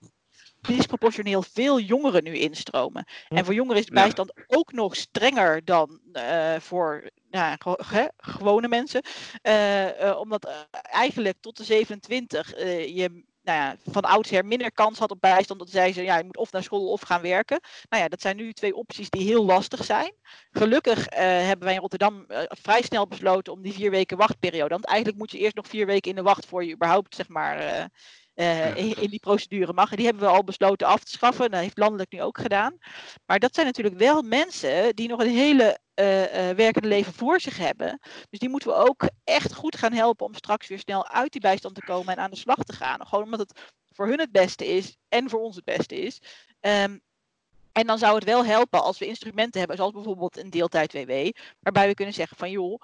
disproportioneel veel jongeren nu instromen. En voor jongeren is de Ja. bijstand ook nog strenger dan eh, voor nou, gewone mensen. Eh, eh, omdat eigenlijk tot de 27 eh, je nou ja, van oudsher minder kans had op bijstand. Dat zeiden ze, ja, je moet of naar school of gaan werken. Nou ja, dat zijn nu twee opties die heel lastig zijn. Gelukkig hebben wij in Rotterdam vrij snel besloten om die vier weken wachtperiode. Want eigenlijk moet je eerst nog vier weken in de wacht voor je überhaupt, zeg maar... eh, in, in die procedure mag. En die hebben we al besloten af te schaffen. Dat heeft landelijk nu ook gedaan. Maar dat zijn natuurlijk wel mensen die nog een hele eh, eh, werkende leven voor zich hebben. Dus die moeten we ook echt goed gaan helpen om straks weer snel uit die bijstand te komen en aan de slag te gaan. Gewoon omdat het voor hun het beste is en voor ons het beste is. Ehm, en dan zou het wel helpen als we instrumenten hebben, zoals bijvoorbeeld een deeltijd-WW, waarbij we kunnen zeggen van joh,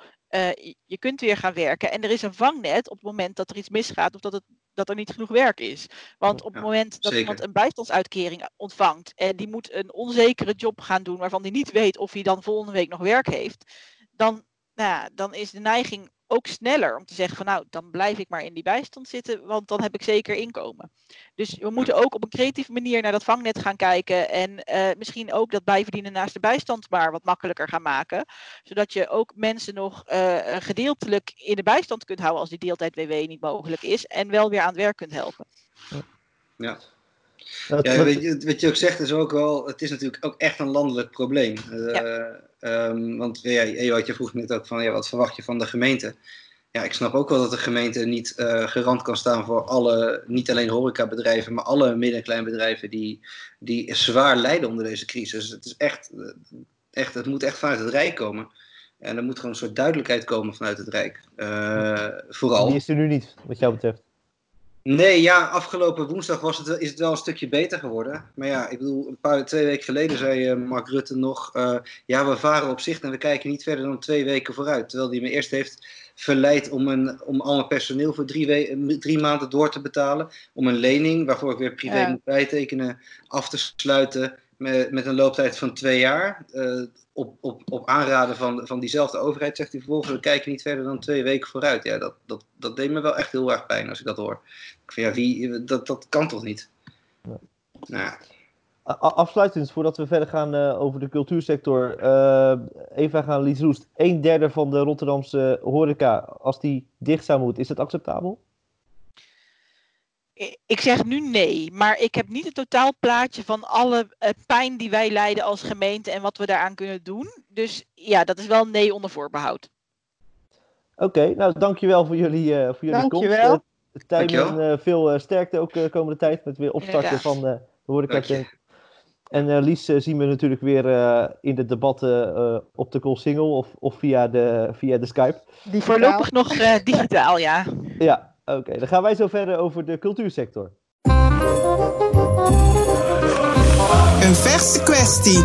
je kunt weer gaan werken en er is een vangnet op het moment dat er iets misgaat of dat, het, dat er niet genoeg werk is. Want op het moment dat zeker. iemand een bijstandsuitkering ontvangt en die moet een onzekere job gaan doen waarvan die niet weet of hij dan volgende week nog werk heeft, dan, nou ja, dan is de neiging ook sneller om te zeggen van nou, dan blijf ik maar in die bijstand zitten, want dan heb ik zeker inkomen. Dus we moeten ook op een creatieve manier naar dat vangnet gaan kijken. En eh, misschien ook dat bijverdienen naast de bijstand maar wat makkelijker gaan maken. Zodat je ook mensen nog eh, gedeeltelijk in de bijstand kunt houden als die deeltijd-WW niet mogelijk is. En wel weer aan het werk kunt helpen. Ja. Dat- Ja, weet je, wat je ook zegt is ook wel, het is natuurlijk ook echt een landelijk probleem. Eh, ehm, want ja, Ewout, je vroeg net ook van, ja, wat verwacht je van de gemeente? Ja, ik snap ook wel dat de gemeente niet eh, garant kan staan voor alle, niet alleen horecabedrijven, maar alle midden- en kleinbedrijven die, die zwaar lijden onder deze crisis. Het, is echt, eh, echt, het moet echt vanuit het Rijk komen. En er moet gewoon een soort duidelijkheid komen vanuit het Rijk. Eh, vooral. Die is er nu niet, wat jou betreft. Nee, ja, afgelopen woensdag was het, is het wel een stukje beter geworden. Maar ja, ik bedoel, een paar, twee weken geleden zei eh, Mark Rutte nog... eh, ja, we varen op zich en we kijken niet verder dan twee weken vooruit. Terwijl hij me eerst heeft verleid om, een, om allemaal personeel voor drie, we- drie maanden door te betalen. Om een lening, waarvoor ik weer privé Ja. moet bijtekenen, af te sluiten met, met een looptijd van twee jaar. Eh, op, op, op aanraden van, van diezelfde overheid zegt hij vervolgens... we kijken niet verder dan twee weken vooruit. Ja, dat, dat, dat deed me wel echt heel erg pijn als ik dat hoor. Ik vind, ja, wie, dat, dat kan toch niet? Nou, ja. Afsluitend, voordat we verder gaan eh, over de cultuursector. eh, even gaan Lies Roest. Een derde van de Rotterdamse horeca, als die dicht zou moeten, is dat acceptabel? Ik zeg nu nee, maar ik heb niet het totaalplaatje van alle eh, pijn die wij lijden als gemeente en wat we daaraan kunnen doen. Dus ja, dat is wel nee onder voorbehoud. Oké, nou dankjewel voor jullie, eh voor jullie Dankjewel. komst. Tijmen, Dankjewel. eh, veel sterkte ook de komende tijd met weer opstarten Inderdaad. van eh, de horeca. En eh, Lies zien we natuurlijk weer eh, in de debatten eh, op de Single of, of via, de, via de Skype. Die Voorlopig nog eh, digitaal, ja. Ja, oké. Dan gaan wij zo verder over de cultuursector. Een verse kwestie.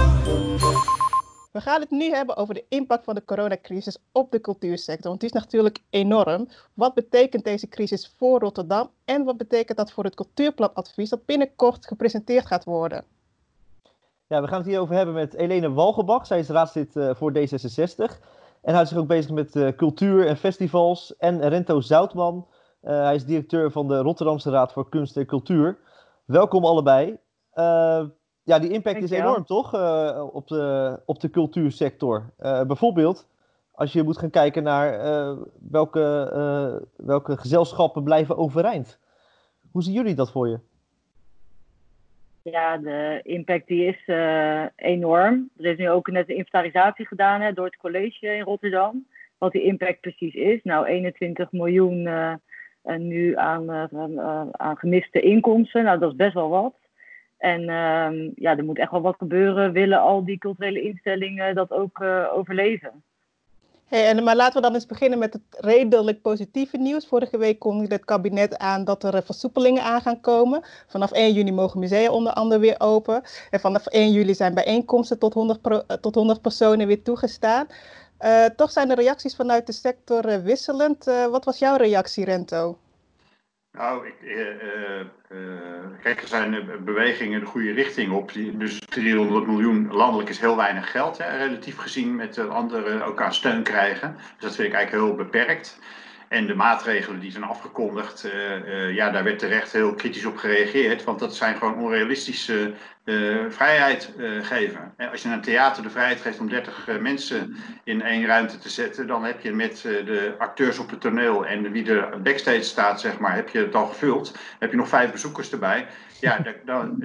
We gaan het nu hebben over de impact van de coronacrisis op de cultuursector. Want die is natuurlijk enorm. Wat betekent deze crisis voor Rotterdam? En wat betekent dat voor het cultuurplanadvies dat binnenkort gepresenteerd gaat worden? Ja, we gaan het hierover hebben met Helene Walgebach. Zij is raadslid eh, voor D66. En houdt zich ook bezig met eh, cultuur en festivals. En Rento Zoutman. Eh, hij is directeur van de Rotterdamse Raad voor Kunst en Cultuur. Welkom allebei. Eh, ja, die impact is enorm, toch? eh, op, de, op de cultuursector. Bijvoorbeeld, als je moet gaan kijken naar welke, eh, welke gezelschappen blijven overeind. Hoe zien jullie dat voor je? Ja, de impact die is enorm. Er is nu ook net een inventarisatie gedaan hè, door het college in Rotterdam. Wat die impact precies is. Nou, 21 miljoen en nu aan, eh, eh, aan gemiste inkomsten. Nou, dat is best wel wat. En ehm, ja, er moet echt wel wat gebeuren. Willen al die culturele instellingen dat ook eh, overleven? Hey, en, maar laten we dan eens beginnen met het redelijk positieve nieuws. Vorige week kondigde het kabinet aan dat er versoepelingen aan gaan komen. Vanaf 1 juni mogen musea onder andere weer open. En vanaf 1 juli zijn bijeenkomsten tot 100, pro- eh, tot 100 personen weer toegestaan. Eh, toch zijn de reacties vanuit de sector eh, wisselend. Eh, wat was jouw reactie, Rento? Nou, ik, kijk, er zijn bewegingen de goede richting op. Dus 300 miljoen landelijk is heel weinig geld, hè, relatief gezien met anderen ook aan steun krijgen. Dus dat vind ik eigenlijk heel beperkt. En de maatregelen die zijn afgekondigd, eh, eh, ja, daar werd terecht heel kritisch op gereageerd. Want dat zijn gewoon onrealistische eh, vrijheid geven. En als je een theater de vrijheid geeft om 30 eh, mensen in één ruimte te zetten, dan heb je met de acteurs op het toneel en wie er backstage staat, zeg maar, heb je het al gevuld. Dan heb je nog vijf bezoekers erbij. Ja, [laughs] da- dan,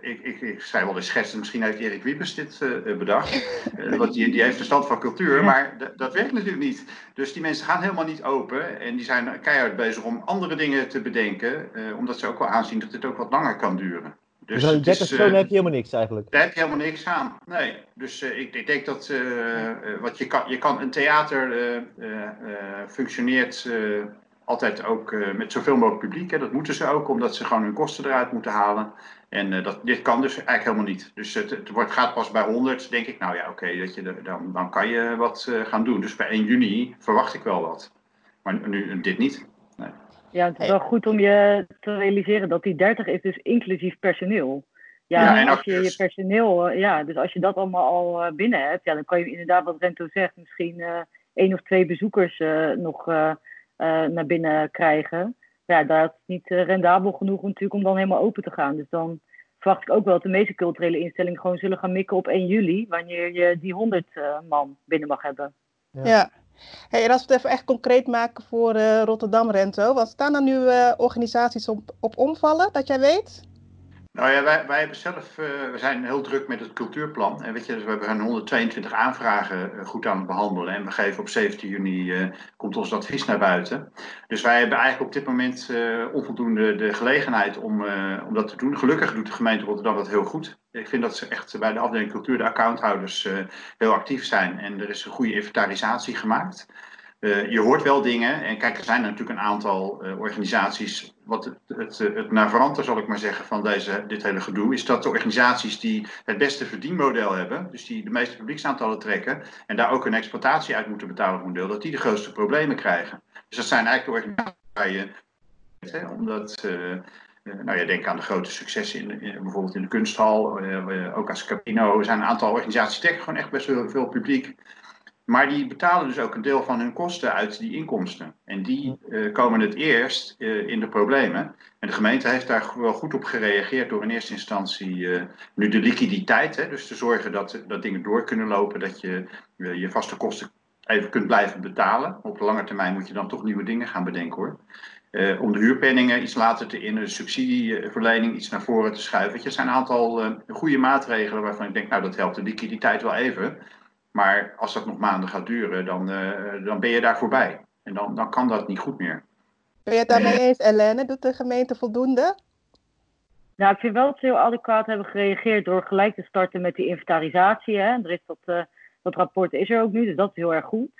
ik, ik, ik schrijf wel de schetsen, misschien heeft Erik Wiebes dit bedacht. [laughs] Want die, die heeft verstand van cultuur, maar dat werkt natuurlijk niet. Dus die mensen gaan helemaal niet open en die zijn keihard bezig om andere dingen te bedenken, eh, omdat ze ook wel aanzien dat dit ook wat langer kan duren. Dus Dus aan het 30 is, personen heb je helemaal niks eigenlijk. daar heb je helemaal niks aan. Nee. Dus eh, ik, ik denk dat eh, wat je, kan, je kan een theater functioneert altijd ook met zoveel mogelijk publiek. Hè. Dat moeten ze ook, omdat ze gewoon hun kosten eruit moeten halen. En dat, dit kan dus eigenlijk helemaal niet. Dus het, het wordt, gaat pas bij 100, denk ik. Nou ja, oké, dat je dan, dan kan je wat gaan doen. Dus bij 1 juni verwacht ik wel wat. Maar nu dit niet. Ja, het is wel goed om je te realiseren dat die 30 is dus inclusief personeel. Ja, Ja, en als je je personeel, eh, ja, dus als je dat allemaal al eh, binnen hebt, ja, dan kan je inderdaad, wat Rento zegt, misschien eh één of twee bezoekers eh, nog naar binnen krijgen. Ja, dat is niet rendabel genoeg natuurlijk om dan helemaal open te gaan. Dus dan verwacht ik ook wel dat de meeste culturele instellingen gewoon zullen gaan mikken op 1 juli, wanneer je die 100 eh, man binnen mag hebben. Ja. Ja. Hey, en als we het even echt concreet maken voor eh, Rotterdam, Rento. Wat staan er nu eh, organisaties op, op omvallen, dat jij weet? Nou ja, wij, wij hebben zelf, eh, we zijn heel druk met het cultuurplan. En weet je, dus we hebben 122 aanvragen eh, goed aan het behandelen. En we geven op 17 juni, eh, komt ons advies naar buiten. Dus wij hebben eigenlijk op dit moment onvoldoende de gelegenheid om, om dat te doen. Gelukkig doet de gemeente Rotterdam dat heel goed. Ik vind dat ze echt bij de afdeling cultuur, de accounthouders, heel actief zijn. En er is een goede inventarisatie gemaakt. Uh, je hoort wel dingen, en kijk, er zijn natuurlijk een aantal uh, organisaties. Wat het, het, het navrante, zal ik maar zeggen, van deze, dit hele gedoe, is dat de organisaties die het beste verdienmodel hebben, dus die de meeste publieksaantallen trekken, en daar ook een exploitatie uit moeten betalen voor een deel, dat die de grootste problemen krijgen. Dus dat zijn eigenlijk de organisaties waar je. Hè, omdat. Nou ja, denk aan de grote successen in, in bijvoorbeeld in de kunsthal, ook als Capino. Er zijn een aantal organisaties die trekken gewoon echt best wel veel publiek. Maar die betalen dus ook een deel van hun kosten uit die inkomsten. En die uh, komen het eerst uh, in de problemen. En de gemeente heeft daar wel goed op gereageerd door in eerste instantie uh, nu de liquiditeit. Hè, dus te zorgen dat, dat dingen door kunnen lopen, dat je je vaste kosten even kunt blijven betalen. Op de lange termijn moet je dan toch nieuwe dingen gaan bedenken hoor. om de huurpenningen iets later te innen, de subsidieverlening iets naar voren te schuiven. Het zijn een aantal goede maatregelen waarvan ik denk, nou dat helpt de liquiditeit wel even. Maar als dat nog maanden gaat duren, dan, uh, dan ben je daar voorbij. En dan, dan kan dat niet goed meer. Ben je het daarmee [laughs] eens, Helene? Doet de gemeente voldoende? Nou, ik vind wel dat ze heel adequaat hebben gereageerd door gelijk te starten met die inventarisatie. Hè. Er is dat, uh, dat rapport is er ook nu, dus dat is heel erg goed.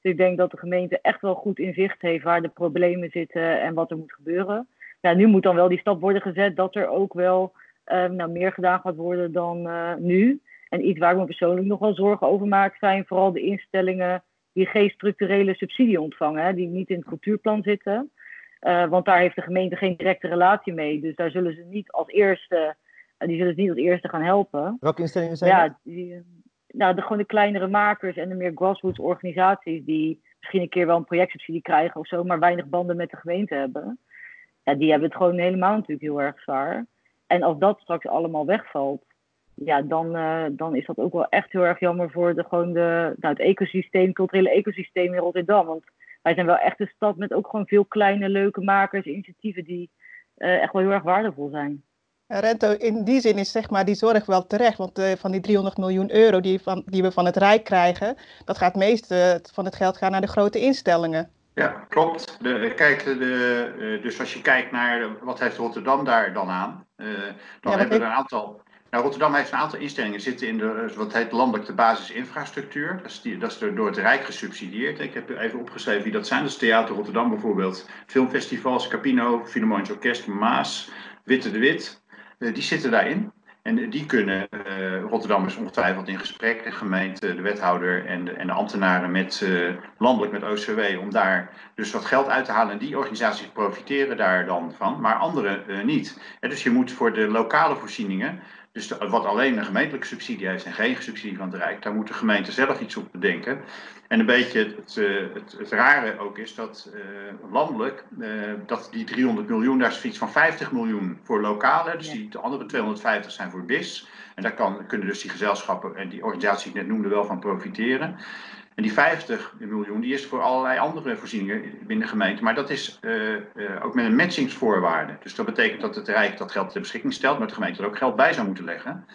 Dus ik denk dat de gemeente echt wel goed in zicht heeft waar de problemen zitten en wat er moet gebeuren. Ja, nu moet dan wel die stap worden gezet dat er ook wel uh, nou, meer gedaan gaat worden dan uh, nu. En iets waar ik me persoonlijk nog wel zorgen over maak, zijn vooral de instellingen die geen structurele subsidie ontvangen, hè, die niet in het cultuurplan zitten. Uh, want daar heeft de gemeente geen directe relatie mee. Dus daar zullen ze niet als eerste, uh, die zullen ze niet als eerste gaan helpen. Welke instellingen zijn ja, die, nou, de, gewoon de kleinere makers en de meer grassroots organisaties die misschien een keer wel een projectsubsidie krijgen of zo, maar weinig banden met de gemeente hebben. Ja, die hebben het gewoon helemaal natuurlijk heel erg zwaar. En als dat straks allemaal wegvalt, ja, dan, uh, dan is dat ook wel echt heel erg jammer voor de, gewoon de, nou, het ecosysteem, het culturele ecosysteem in Rotterdam. Want wij zijn wel echt een stad met ook gewoon veel kleine, leuke makers, initiatieven die uh, echt wel heel erg waardevol zijn. Rento, in die zin is zeg maar die zorg wel terecht, want uh, van die 300 miljoen euro die, van, die we van het Rijk krijgen, dat gaat het meeste van het geld gaan naar de grote instellingen. Ja, klopt. De, kijk, de, dus als je kijkt naar wat heeft Rotterdam daar dan aan, dan ja, hebben we een aantal nou, Rotterdam heeft een aantal instellingen zitten in de, wat heet landelijk de basisinfrastructuur. Dat is, dat door het Rijk gesubsidieerd. Ik heb even opgeschreven wie dat zijn. Dat Theater Rotterdam bijvoorbeeld. Filmfestivals, Capino, Philharmonisch Orkest, Maas, Witte de Wit. Uh, die zitten daarin. En die kunnen, uh, Rotterdam is ongetwijfeld in gesprek, de gemeente, de wethouder en de, en de ambtenaren met, landelijk met OCW, om daar dus wat geld uit te halen. En die organisaties profiteren daar dan van, maar anderen niet. Dus je moet voor de lokale voorzieningen dus de, wat alleen een gemeentelijke subsidie heeft en geen subsidie van het Rijk, daar moet de gemeente zelf iets op bedenken. En een beetje het, het, het rare ook is dat uh, landelijk, uh, dat die 300 miljoen, daar is iets van 50 miljoen voor lokale, dus die de andere 250 zijn voor BIS. En daar kan, kunnen dus die gezelschappen en die organisaties die ik net noemde wel van profiteren. Die 50 miljoen die is voor allerlei andere voorzieningen binnen de gemeente. Maar dat is uh, uh, ook met een matchingsvoorwaarde. Dus dat betekent dat het Rijk dat geld ter beschikking stelt, maar de gemeente er ook geld bij zou moeten leggen.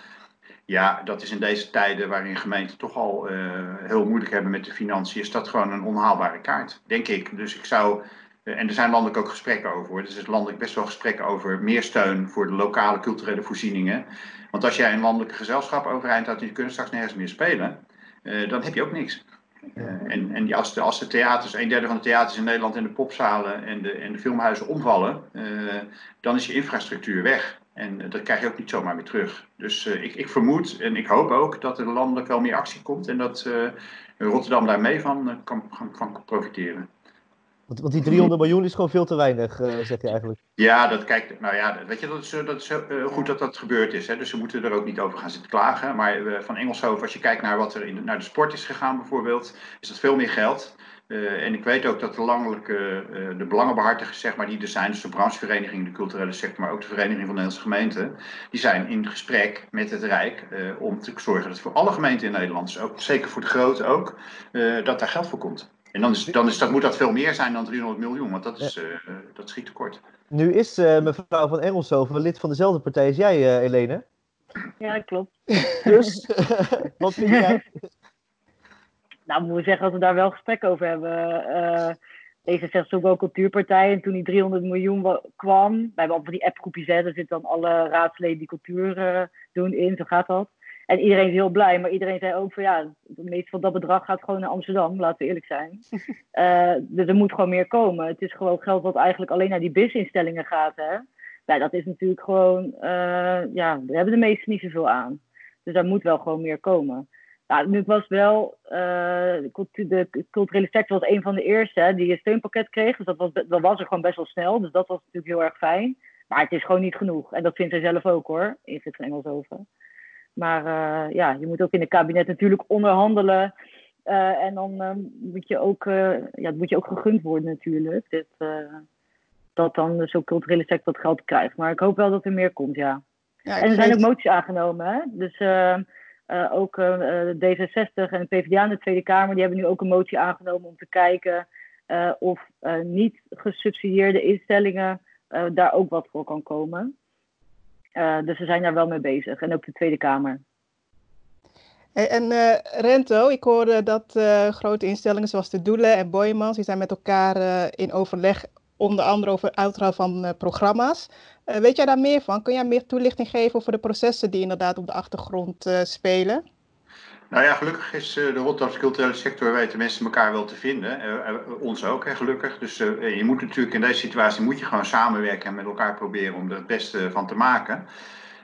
Ja, dat is in deze tijden waarin gemeenten toch al uh, heel moeilijk hebben met de financiën, is dat gewoon een onhaalbare kaart, denk ik. Dus ik zou, en er zijn landelijk ook gesprekken over. Dus er is landelijk best wel gesprekken over meer steun voor de lokale culturele voorzieningen. Want als jij een landelijke gezelschap overeind houdt en je kunt straks nergens meer spelen, dan heb je ook niks. Uh, en en als, de, als de theaters, een derde van de theaters in Nederland en de popzalen en de, de filmhuizen omvallen, uh, dan is je infrastructuur weg. En uh, dat krijg je ook niet zomaar weer terug. Dus ik, ik vermoed en ik hoop ook dat er landelijk wel meer actie komt en dat Rotterdam daar mee van kan, kan, kan profiteren. Want, want die 300 miljoen is gewoon veel te weinig, uh, zeg je eigenlijk. Ja, dat kijkt, nou ja, weet je, dat is, dat is uh, goed dat dat gebeurd is. Hè? Dus ze moeten er ook niet over gaan zitten klagen. Maar uh, van Engelshoven, als je kijkt naar wat er in, naar de sport is gegaan bijvoorbeeld, is dat veel meer geld. en ik weet ook dat de landelijke, de belangenbehartigers, zeg maar, die er zijn, dus de branchevereniging, de culturele sector, maar ook de Vereniging van Nederlandse Gemeenten, die zijn in gesprek met het Rijk om te zorgen dat voor alle gemeenten in Nederland, ook, zeker voor de grote ook, dat daar geld voor komt. En dan, is, dan is, dat, moet dat veel meer zijn dan 300 miljoen, want dat, is, ja. uh, dat schiet tekort. Nu is uh, mevrouw van Engelshoven lid van dezelfde partij als jij, uh, Helene. Ja, dat klopt. [laughs] Dus, [laughs] wat vind jij? [laughs] Nou, moet ik zeggen dat we daar wel gesprek over hebben. deze zegt ook wel cultuurpartij. En toen die 300 miljoen kwam, we hebben altijd die appgroepjes, hè, daar zitten dan alle raadsleden die cultuur doen in, zo gaat dat. En iedereen is heel blij, maar iedereen zei ook van ja, het meeste van dat bedrag gaat gewoon naar Amsterdam, laten we eerlijk zijn. Uh, [laughs] dus er moet gewoon meer komen. Het is gewoon geld wat eigenlijk alleen naar die BIS-instellingen gaat. Hè? Nou, dat is natuurlijk gewoon, uh, ja, daar hebben de meesten niet zoveel aan. Dus daar moet wel gewoon meer komen. Nou, nu was wel, uh, de culturele sector was een van de eerste hè, die een steunpakket kreeg. Dus dat was, dat was er gewoon best wel snel. Dus dat was natuurlijk heel erg fijn. Maar het is gewoon niet genoeg. En dat vindt zij zelf ook hoor, Ingrid van Engelshoven. Maar uh, ja, je moet ook in het kabinet natuurlijk onderhandelen. Uh, en dan uh, moet, je ook, ja, moet je ook gegund worden natuurlijk. Dit, dat dan zo'n culturele sector dat geld krijgt. Maar ik hoop wel dat er meer komt, ja. ja en er zijn ook moties aangenomen. Hè? Dus ook D66 en de PvdA in de Tweede Kamer... die hebben nu ook een motie aangenomen om te kijken... of niet gesubsidieerde instellingen daar ook wat voor kan komen. Uh, dus we zijn daar wel mee bezig. En ook de Tweede Kamer. Hey, en uh, Rento, ik hoorde dat grote instellingen zoals de Doelen en Boymans, die zijn met elkaar in overleg, onder andere over uitrol van programma's. weet jij daar meer van? Kun jij meer toelichting geven over de processen die inderdaad op de achtergrond spelen? Nou ja, gelukkig is eh, de Rotterdamse culturele sector weten mensen elkaar wel te vinden. Uh, ons ook, hè, gelukkig. Dus je moet natuurlijk in deze situatie moet je gewoon samenwerken en met elkaar proberen om er het beste van te maken.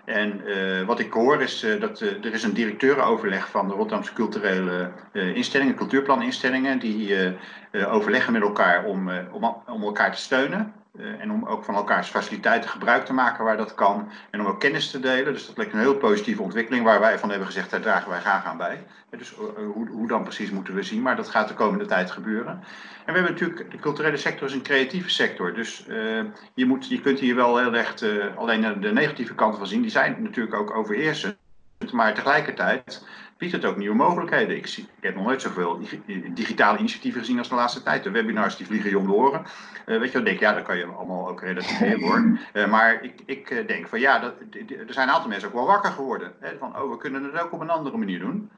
En wat ik hoor is dat er is een directeurenoverleg van de Rotterdamse culturele instellingen, cultuurplaninstellingen, die overleggen met elkaar om, om, om elkaar te steunen. Uh, en om ook van elkaars faciliteiten gebruik te maken waar dat kan. En om ook kennis te delen. Dus dat lijkt een heel positieve ontwikkeling waar wij van hebben gezegd, daar dragen wij graag aan bij. dus uh, hoe, hoe, dan precies moeten we zien, maar dat gaat de komende tijd gebeuren. En we hebben natuurlijk, de culturele sector is een creatieve sector. Dus je, moet, je kunt hier wel heel erg alleen de negatieve kanten van zien. Die zijn natuurlijk ook overheersend. Maar tegelijkertijd biedt het ook nieuwe mogelijkheden. Ik, zie, ik heb nog nooit zoveel digitale initiatieven gezien als de laatste tijd. De webinars die vliegen je om de oren. Uh, weet je wat, denk ja, dat kan je allemaal ook relativeren [laughs] hoor. Uh, maar ik, ik uh, denk van ja, dat, er zijn een aantal mensen ook wel wakker geworden. Hè, van, oh, we kunnen het ook op een andere manier doen.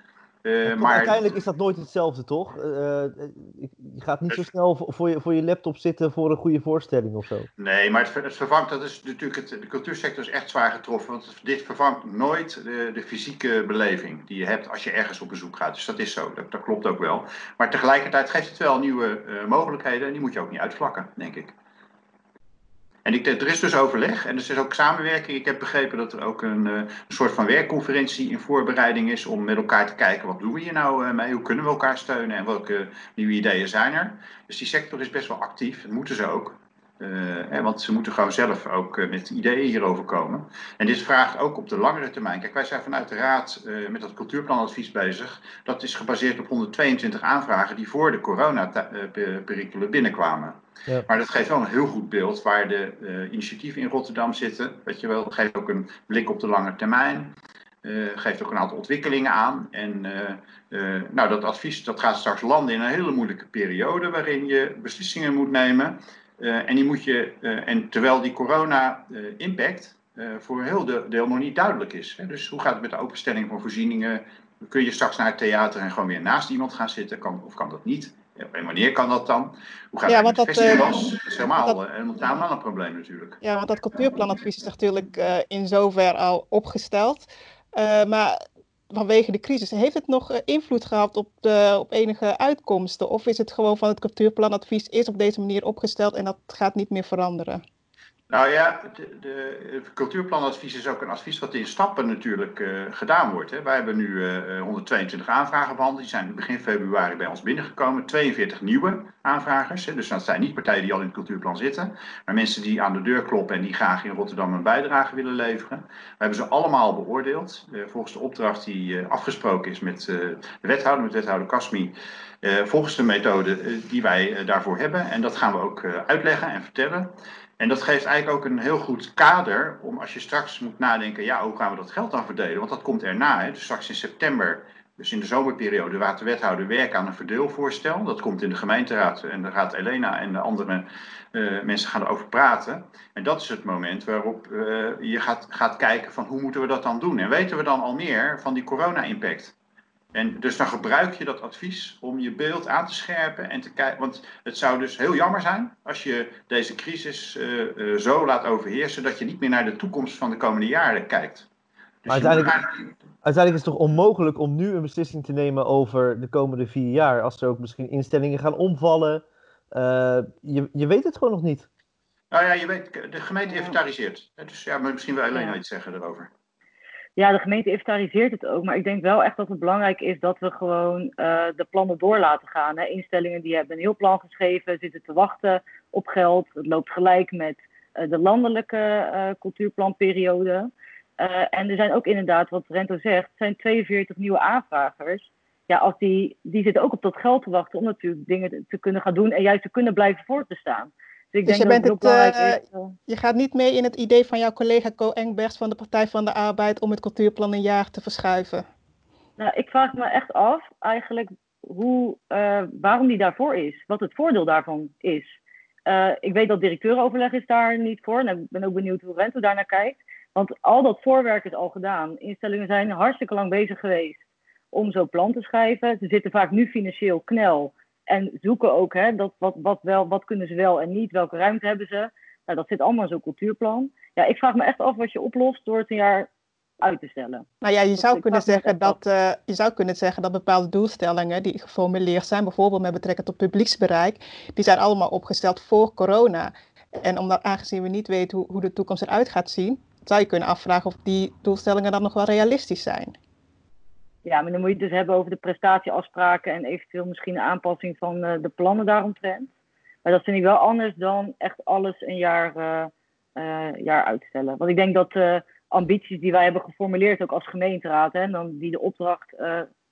Uh, maar... Uiteindelijk is dat nooit hetzelfde, toch? Uh, je gaat niet zo snel voor je, voor je laptop zitten voor een goede voorstelling of zo. Nee, maar het, het vervangt, dat is natuurlijk, het, de cultuursector is echt zwaar getroffen. Want dit vervangt nooit de, de, fysieke beleving die je hebt als je ergens op bezoek gaat. Dus dat is zo, dat, dat klopt ook wel. Maar tegelijkertijd geeft het wel nieuwe mogelijkheden en die moet je ook niet uitvlakken, denk ik. En ik, er is dus overleg en er is ook samenwerking. Ik heb begrepen dat er ook een, eh, een, soort van werkconferentie in voorbereiding is om met elkaar te kijken wat doen we hier nou eh, mee, hoe kunnen we elkaar steunen en welke nieuwe ideeën zijn er. Dus die sector is best wel actief, dat moeten ze ook. Hè, want ze moeten gewoon zelf ook uh, met ideeën hierover komen. En dit vraagt ook op de langere termijn. Kijk, wij zijn vanuit de Raad uh, met dat cultuurplanadvies bezig. Dat is gebaseerd op 122 aanvragen die voor de coronaperikelen binnenkwamen. Ja. Maar dat geeft wel een heel goed beeld waar de initiatieven in Rotterdam zitten. Weet je wel, dat geeft ook een blik op de lange termijn. geeft ook een aantal ontwikkelingen aan. En nou, dat advies dat gaat straks landen in een hele moeilijke periode waarin je beslissingen moet nemen. Uh, en, die moet je, uh, en terwijl die corona-impact uh, voor heel deel nog niet duidelijk is. Hè? Dus hoe gaat het met de openstelling van voorzieningen? Kun je straks naar het theater en gewoon weer naast iemand gaan zitten? Kan, of kan dat niet? En wanneer kan dat dan? Hoe gaat ja, het met festivals? dat is helemaal, dat, helemaal een probleem natuurlijk. Ja, want dat cultuurplanadvies is natuurlijk in zover al opgesteld. maar vanwege de crisis. Heeft het nog eh, invloed gehad op, de, op enige uitkomsten? Of is het gewoon van het cultuurplanadvies is op deze manier opgesteld en dat gaat niet meer veranderen? Nou ja, de, het cultuurplanadvies is ook een advies wat in stappen natuurlijk uh, gedaan wordt. Hè. Wij hebben nu uh, 122 aanvragen behandeld. Die zijn begin februari bij ons binnengekomen. 42 nieuwe aanvragers. Hè. Dus dat zijn niet partijen die al in het cultuurplan zitten. Maar mensen die aan de deur kloppen en die graag in Rotterdam een bijdrage willen leveren. We hebben ze allemaal beoordeeld. Volgens de opdracht die afgesproken is met de wethouder, met wethouder Kasmi. volgens de methode die wij daarvoor hebben. En dat gaan we ook uitleggen en vertellen. En dat geeft eigenlijk ook een heel goed kader om als je straks moet nadenken, ja, hoe gaan we dat geld dan verdelen? Want dat komt erna. Dus straks in september, dus in de zomerperiode, laat de wethouder werken aan een verdeelvoorstel. Dat komt in de gemeenteraad en daar gaat Elena en de andere uh, mensen gaan erover praten. En dat is het moment waarop uh, je gaat, gaat kijken van hoe moeten we dat dan doen? En weten we dan al meer van die corona-impact? En dus dan gebruik je dat advies om je beeld aan te scherpen en te kijken. Want het zou dus heel jammer zijn als je deze crisis uh, uh, zo laat overheersen dat je niet meer naar de toekomst van de komende jaren kijkt. Dus maar uiteindelijk, uiteindelijk is het toch onmogelijk om nu een beslissing te nemen over de komende vier jaar. Als er ook misschien instellingen gaan omvallen. Uh, je, je weet het gewoon nog niet. Nou ja, je weet, de gemeente inventariseert. Dus ja, maar misschien wil Elena Ja. iets zeggen erover. Ja, de gemeente inventariseert het ook. Maar ik denk wel echt dat het belangrijk is dat we gewoon eh, de plannen door laten gaan. Instellingen die hebben een heel plan geschreven, zitten te wachten op geld. Het loopt gelijk met eh, de landelijke eh, cultuurplanperiode. En er zijn ook inderdaad, wat Rento zegt, zijn 42 nieuwe aanvragers. Ja, als die, die zitten ook op dat geld te wachten om natuurlijk dingen te kunnen gaan doen en juist te kunnen blijven voortbestaan. Dus ik Dus je, denk bent dat het het, eh, eh, je gaat niet mee in het idee van jouw collega Co Engbergs van de Partij van de Arbeid om het cultuurplan een jaar te verschuiven. Nou, ik vraag me echt af eigenlijk hoe, eh, waarom die daarvoor is. Wat het voordeel daarvan is. Ik weet dat directeurenoverleg is daar niet voor. En ik ben ook benieuwd hoe Rento daar naar kijkt. Want al dat voorwerk is al gedaan. Instellingen zijn hartstikke lang bezig geweest om zo'n plan te schrijven. Ze zitten vaak nu financieel knel. En zoeken ook hè, dat, wat, wat, wel, wat kunnen ze wel en niet. Welke ruimte hebben ze. Nou, dat zit allemaal in zo'n cultuurplan. Ja, ik vraag me echt af wat je oplost door het een jaar uit te stellen. Nou ja, je zou kunnen zeggen dat, eh, je zou kunnen zeggen dat bepaalde doelstellingen die geformuleerd zijn, bijvoorbeeld met betrekking tot publieksbereik, die zijn allemaal opgesteld voor corona. En omdat, aangezien we niet weten hoe, hoe de toekomst eruit gaat zien, zou je kunnen afvragen of die doelstellingen dan nog wel realistisch zijn. Ja, maar dan moet je het dus hebben over de prestatieafspraken en eventueel misschien een aanpassing van eh, de plannen daaromtrent. Maar dat vind ik wel anders dan echt alles een jaar, eh, eh, jaar uitstellen. Want ik denk dat de ambities die wij hebben geformuleerd, ook als gemeenteraad, hè, dan die de opdracht,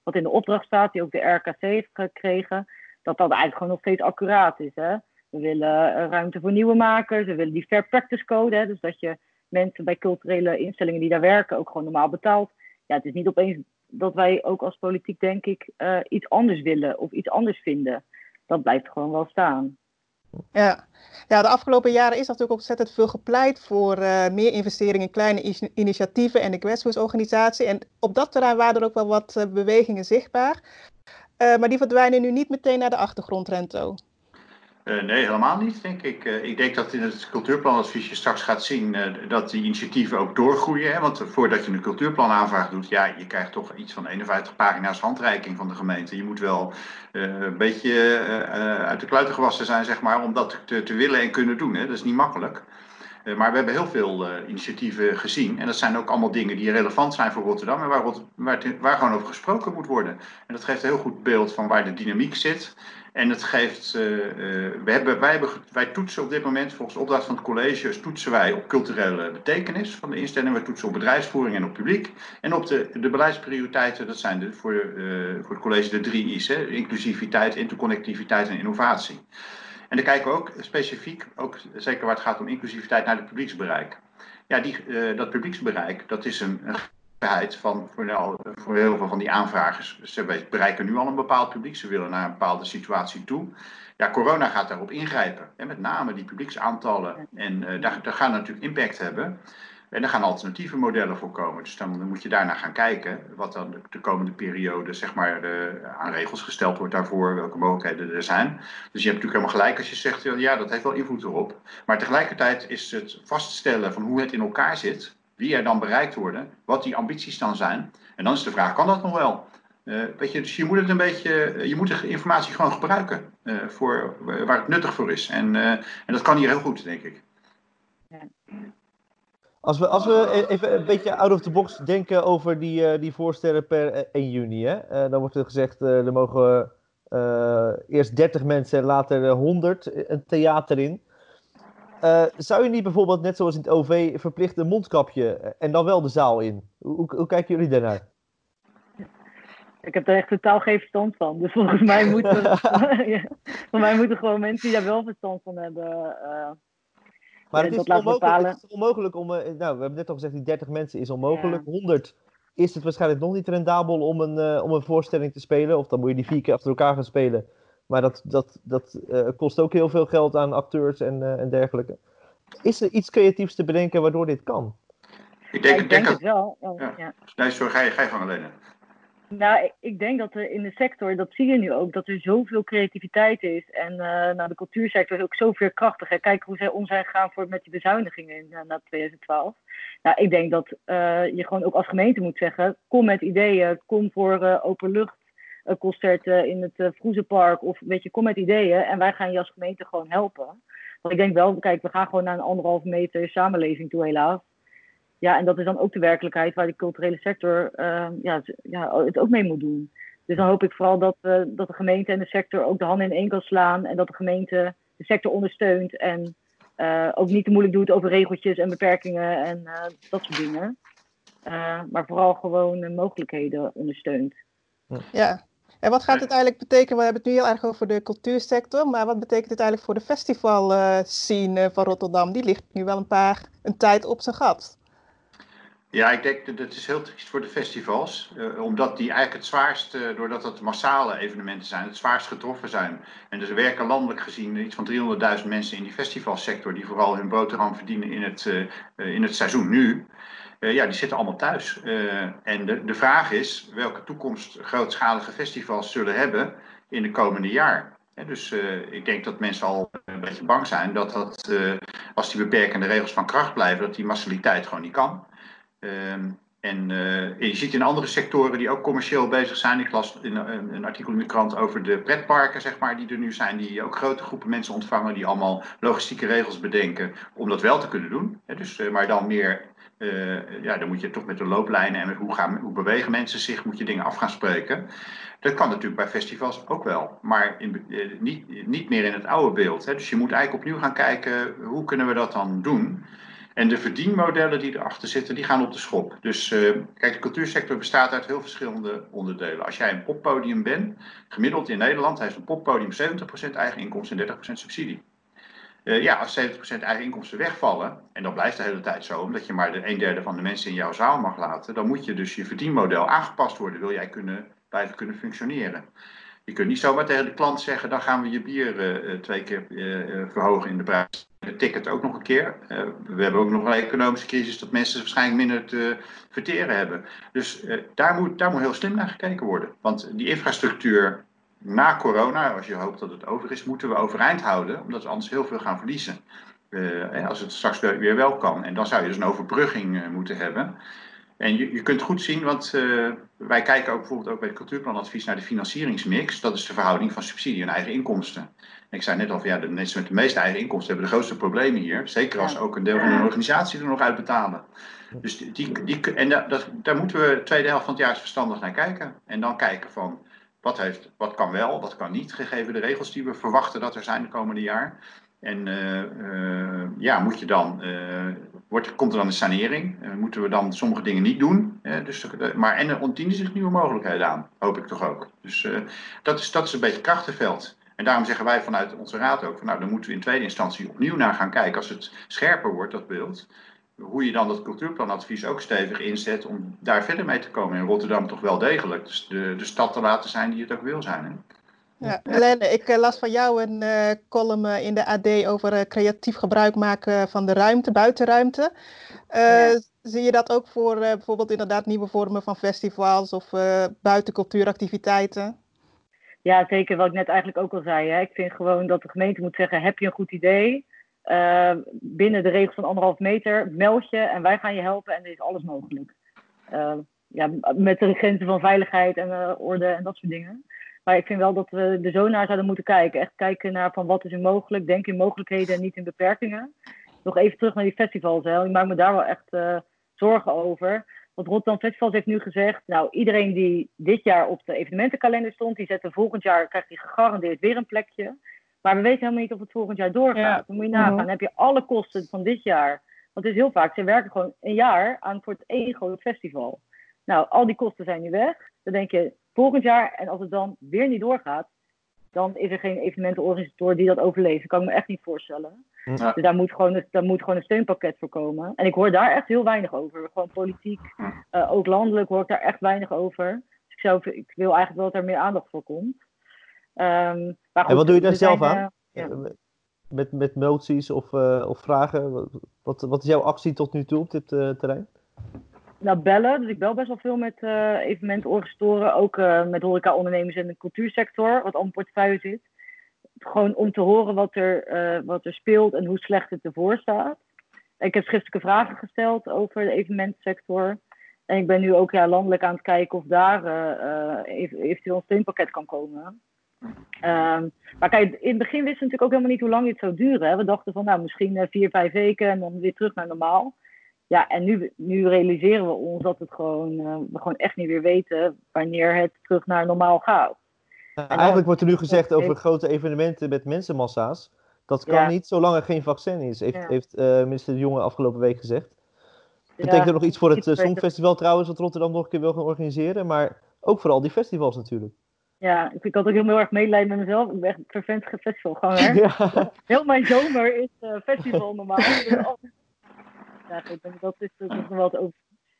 wat in de opdracht staat, die ook de RKC heeft gekregen, dat dat eigenlijk gewoon nog steeds accuraat is. Hè? We willen ruimte voor nieuwe makers, we willen die fair practice code, hè, dus dat je mensen bij culturele instellingen die daar werken ook gewoon normaal betaalt. Ja, het is niet opeens dat wij ook als politiek, denk ik, eh, iets anders willen of iets anders vinden. Dat blijft gewoon wel staan. Ja. ja, de afgelopen jaren is natuurlijk ontzettend veel gepleit voor eh, meer investeringen in kleine initiatieven en de grassroots-organisatie. En op dat terrein waren er ook wel wat eh, bewegingen zichtbaar. Maar die verdwijnen nu niet meteen naar de achtergrond, Rento. Eh, nee, helemaal niet, denk ik. Eh, ik denk dat in het cultuurplanadvies je straks gaat zien eh, dat die initiatieven ook doorgroeien. Hè? Want voordat je een cultuurplanaanvraag doet, ja, je krijgt toch iets van 51 pagina's handreiking van de gemeente. Je moet wel een beetje uit de kluiten gewassen zijn, zeg maar, om dat te, willen en kunnen doen. Hè? Dat is niet makkelijk. Maar we hebben heel veel initiatieven gezien. En dat zijn ook allemaal dingen die relevant zijn voor Rotterdam en waar, waar gewoon over gesproken moet worden. En dat geeft een heel goed beeld van waar de dynamiek zit. En het geeft, eh, eh, we hebben, wij, wij toetsen op dit moment, volgens opdracht van het college, toetsen wij op culturele betekenis van de instelling. Wij toetsen op bedrijfsvoering en op publiek. En op de, de beleidsprioriteiten, dat zijn de, voor, eh, voor het college de drie I's, hè, inclusiviteit, interconnectiviteit en innovatie. En dan kijken we ook specifiek, ook zeker waar het gaat om inclusiviteit, naar het publieksbereik. Ja, die, dat publieksbereik, dat is een, een van voor, nou, voor heel veel van die aanvragers. Ze bereiken nu al een bepaald publiek, ze willen naar een bepaalde situatie toe. Ja, corona gaat daarop ingrijpen. En met name die publieksaantallen. En eh, daar, daar gaan natuurlijk impact hebben. En daar gaan alternatieve modellen voor komen. Dus dan, dan moet je daarna gaan kijken wat dan de, de komende periode zeg maar, eh, aan regels gesteld wordt daarvoor, welke mogelijkheden er zijn. Dus je hebt natuurlijk helemaal gelijk als je zegt, ja, dat heeft wel invloed erop. Maar tegelijkertijd is het vaststellen van hoe het in elkaar zit, wie er dan bereikt worden, wat die ambities dan zijn. En dan is de vraag, kan dat nog wel? Uh, weet je, dus je moet het een beetje, je moet de informatie gewoon gebruiken uh, voor waar het nuttig voor is. En, en dat kan hier heel goed, denk ik. Als we, als we even een beetje out of the box denken over die, die voorstellen per 1 juni, hè? dan wordt er gezegd, er mogen eerst 30 mensen, later 100 een theater in. Uh, zou je niet bijvoorbeeld, net zoals in het OV, verplicht een mondkapje en dan wel de zaal in? Hoe, hoe, kijken jullie daarnaar? Ik heb er echt totaal geen verstand van. Dus volgens mij moeten, [laughs] [laughs] ja, volgens mij moeten gewoon mensen die daar wel verstand van hebben. Uh, maar het is, onmogelijk, het is onmogelijk om. Uh, nou, we hebben net al gezegd, die 30 mensen is onmogelijk. Ja. 100 is het waarschijnlijk nog niet rendabel om een, om een voorstelling te spelen. Of dan moet je die vier keer achter elkaar gaan spelen. Maar dat, dat, dat uh, kost ook heel veel geld aan acteurs en, uh, en dergelijke. Is er iets creatiefs te bedenken waardoor dit kan? Ik denk, ja, ik denk dat... het wel. Oh, ja. Ja. Nee, sorry, ga je, ga je van alleen. Nou, ik- ik denk dat er in de sector, dat zie je nu ook, dat er zoveel creativiteit is. En eh, nou, de cultuursector is ook zo veerkrachtig. Hè. Kijk hoe zij om zijn gegaan voor, met die bezuinigingen in, eh, na 2012. Nou, ik denk dat eh, je gewoon ook als gemeente moet zeggen, kom met ideeën, kom voor eh openluchtconcerten in het uh, Vroezenpark. Of weet je, kom met ideeën en wij gaan je als gemeente gewoon helpen. Want ik denk wel, kijk, we gaan gewoon naar een anderhalve meter samenleving toe helaas. Ja, en dat is dan ook de werkelijkheid waar de culturele sector uh, ja, ja, het ook mee moet doen. Dus dan hoop ik vooral dat, uh, dat de gemeente en de sector ook de handen in één kan slaan. En dat de gemeente de sector ondersteunt. En uh, ook niet te moeilijk doet over regeltjes en beperkingen en dat soort dingen. maar vooral gewoon mogelijkheden ondersteunt. Ja. En wat gaat het eigenlijk betekenen? We hebben het nu heel erg over de cultuursector, maar wat betekent het eigenlijk voor de festivalscene van Rotterdam? Die ligt nu wel een paar een tijd op zijn gat. Ja, ik denk dat het is heel triest voor de festivals. Uh, omdat die eigenlijk het zwaarst, doordat het massale evenementen zijn, het zwaarst getroffen zijn. En dus er werken landelijk gezien iets van 300.000 mensen in die festivalsector, die vooral hun boterham verdienen in het, uh, in het seizoen nu. Ja, die zitten allemaal thuis. en de, de vraag is welke toekomst grootschalige festivals zullen hebben in de komende jaar. Ja, dus ik denk dat mensen al een beetje bang zijn dat, dat als die beperkende regels van kracht blijven, dat die massaliteit gewoon niet kan. Um, en je ziet in andere sectoren die ook commercieel bezig zijn. Ik las in een, een, artikel in de krant over de pretparken, zeg maar, die er nu zijn, die ook grote groepen mensen ontvangen, die allemaal logistieke regels bedenken om dat wel te kunnen doen. Dus, maar dan meer, uh, ja, dan moet je toch met de looplijnen en met hoe, gaan, hoe bewegen mensen zich, moet je dingen af gaan spreken. Dat kan natuurlijk bij festivals ook wel, maar in, niet, niet meer in het oude beeld. Hè. Dus je moet eigenlijk opnieuw gaan kijken, hoe kunnen we dat dan doen? En de verdienmodellen die erachter zitten, die gaan op de schop. Dus uh, kijk, de cultuursector bestaat uit heel verschillende onderdelen. Als jij een poppodium bent, gemiddeld in Nederland heeft een poppodium 70% eigen inkomsten en 30% subsidie. Uh, ja, als 70% eigen inkomsten wegvallen, en dat blijft de hele tijd zo, omdat je maar de een derde van de mensen in jouw zaal mag laten, dan moet je dus je verdienmodel aangepast worden, wil jij kunnen, blijven kunnen functioneren. Je kunt niet zomaar tegen de klant zeggen, dan gaan we je bier uh, twee keer verhogen in de prijs. Het ticket ook nog een keer. We hebben ook nog een economische crisis dat mensen waarschijnlijk minder te verteren hebben. Dus daar, moet, daar moet heel slim naar gekeken worden. Want die infrastructuur na corona, als je hoopt dat het over is, moeten we overeind houden. Omdat we anders heel veel gaan verliezen. als het straks weer wel kan. En dan zou je dus een overbrugging moeten hebben. En je, je kunt goed zien, want uh, wij kijken ook bijvoorbeeld ook bij het cultuurplanadvies naar de financieringsmix. Dat is de verhouding van subsidie en eigen inkomsten. En ik zei net al, van, ja, de mensen met de meeste eigen inkomsten hebben de grootste problemen hier. Zeker als ook een deel van hun organisatie er nog uit betalen. Dus die, die, en da, dat, daar moeten we de tweede helft van het jaar eens verstandig naar kijken. En dan kijken van, wat, heeft, wat kan wel, wat kan niet, gegeven de regels die we verwachten dat er zijn de komende jaar. En uh, uh, ja, moet je dan, uh, wordt, komt er dan een sanering? moeten we dan sommige dingen niet doen? dus, maar en er ontdienen zich nieuwe mogelijkheden aan, hoop ik toch ook. Dus dat, is, dat is een beetje krachtenveld. En daarom zeggen wij vanuit onze raad ook, van, nou dan moeten we in tweede instantie opnieuw naar gaan kijken als het scherper wordt, dat beeld. Hoe je dan dat cultuurplanadvies ook stevig inzet om daar verder mee te komen. In Rotterdam toch wel degelijk. Dus de, de stad te laten zijn die het ook wil zijn. Hè? Ja, Helene, ik uh, las van jou een uh, column uh, in de AD over uh, creatief gebruik maken van de ruimte, buitenruimte. Ja. Zie je dat ook voor bijvoorbeeld inderdaad nieuwe vormen van festivals of buitencultuuractiviteiten? Ja, zeker wat ik net eigenlijk ook al zei. Hè. Ik vind gewoon dat de gemeente moet zeggen, heb je een goed idee? Binnen de regels van anderhalf meter, meld je en wij gaan je helpen en er is alles mogelijk. ja, met de grenzen van veiligheid en orde en dat soort dingen. Maar ik vind wel dat we er zo naar zouden moeten kijken. Echt kijken naar van wat is er mogelijk. Denk in mogelijkheden en niet in beperkingen. Nog even terug naar die festivals. Hè. Ik maak me daar wel echt zorgen over. Want Rotterdam Festivals heeft nu gezegd... nou, iedereen die dit jaar op de evenementenkalender stond... die zet volgend jaar, krijgt hij gegarandeerd weer een plekje. Maar we weten helemaal niet of het volgend jaar doorgaat. Ja. Dan moet je nagaan. Dan heb je alle kosten van dit jaar. Want het is heel vaak, ze werken gewoon een jaar aan voor het één groot festival. Nou, al die kosten zijn nu weg. Dan denk je, volgend jaar, en als het dan weer niet doorgaat, dan is er geen evenementenorganisator die dat overleeft. Dat kan ik me echt niet voorstellen. Ja. Dus daar moet, gewoon, daar moet gewoon een steunpakket voor komen. En ik hoor daar echt heel weinig over. Gewoon politiek, uh, ook landelijk hoor ik daar echt weinig over. Dus ik, zou, ik wil eigenlijk wel dat er meer aandacht voor komt. Um, maar goed, en wat doe je daar zelf zijn, aan? Uh, ja. Met, met moties of, uh, of vragen? Wat, wat is jouw actie tot nu toe op dit terrein? nou, bellen. Dus ik bel best wel veel met uh, evenementenorganisatorren. Ook uh, met horeca-ondernemers in de cultuursector, wat allemaal portefeuille zit. Gewoon om te horen wat er, uh, wat er speelt en hoe slecht het ervoor staat. Ik heb schriftelijke vragen gesteld over de evenementensector. En ik ben nu ook ja, landelijk aan het kijken of daar eventueel een steunpakket kan komen. Um, maar kijk, in het begin wisten we natuurlijk ook helemaal niet hoe lang dit zou duren. Hè. We dachten van nou misschien vier, vijf weken en dan weer terug naar normaal. Ja, en nu, nu realiseren we ons dat het gewoon, uh, we gewoon echt niet weer weten wanneer het terug naar normaal gaat. Uh, eigenlijk wordt er nu gezegd over grote evenementen met mensenmassa's. Dat kan ja. niet zolang er geen vaccin is, heeft, ja. heeft uh, minister De Jonge afgelopen week gezegd. Betekent er nog iets voor het Songfestival trouwens, wat Rotterdam nog een keer wil gaan organiseren. Maar ook voor al die festivals natuurlijk. Ja, ik had ook heel, heel erg medelijden met mezelf. Ik ben echt een vervent festivalganger. [laughs] Ja. Heel mijn zomer is festival normaal. ja, dat is, nog wel over.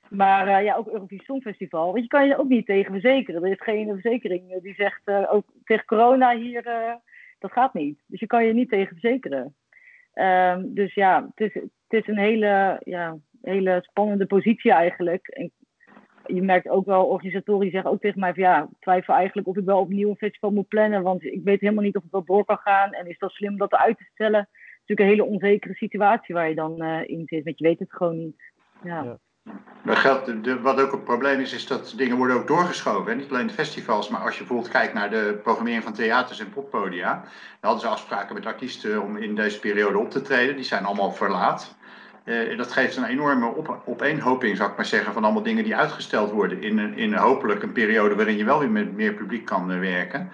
Maar uh, ja, ook Eurovisie Songfestival. Want je kan je ook niet tegen verzekeren. Er is geen verzekering die zegt, uh, ook tegen corona hier, dat gaat niet. Dus je kan je niet tegen verzekeren. Um, dus ja, het is, het is een hele, ja, hele spannende positie eigenlijk. En je merkt ook wel, organisatoren die zeggen ook tegen mij van ja, ik twijfel eigenlijk of ik wel opnieuw een festival moet plannen. Want ik weet helemaal niet of het wel door kan gaan. En is dat slim om dat uit te stellen? natuurlijk een hele onzekere situatie waar je dan uh, in zit, want je weet het gewoon niet. Ja. ja. Dat geldt, de, wat ook een probleem is, is dat dingen worden ook doorgeschoven. Hè? Niet alleen de festivals, maar als je bijvoorbeeld kijkt naar de programmering van theaters en poppodia. Dan hadden ze afspraken met artiesten om in deze periode op te treden. Die zijn allemaal verlaat. Uh, dat geeft een enorme op, opeenhoping, zou ik maar zeggen, van allemaal dingen die uitgesteld worden. In, een, hopelijk een periode waarin je wel weer met meer publiek kan uh, werken.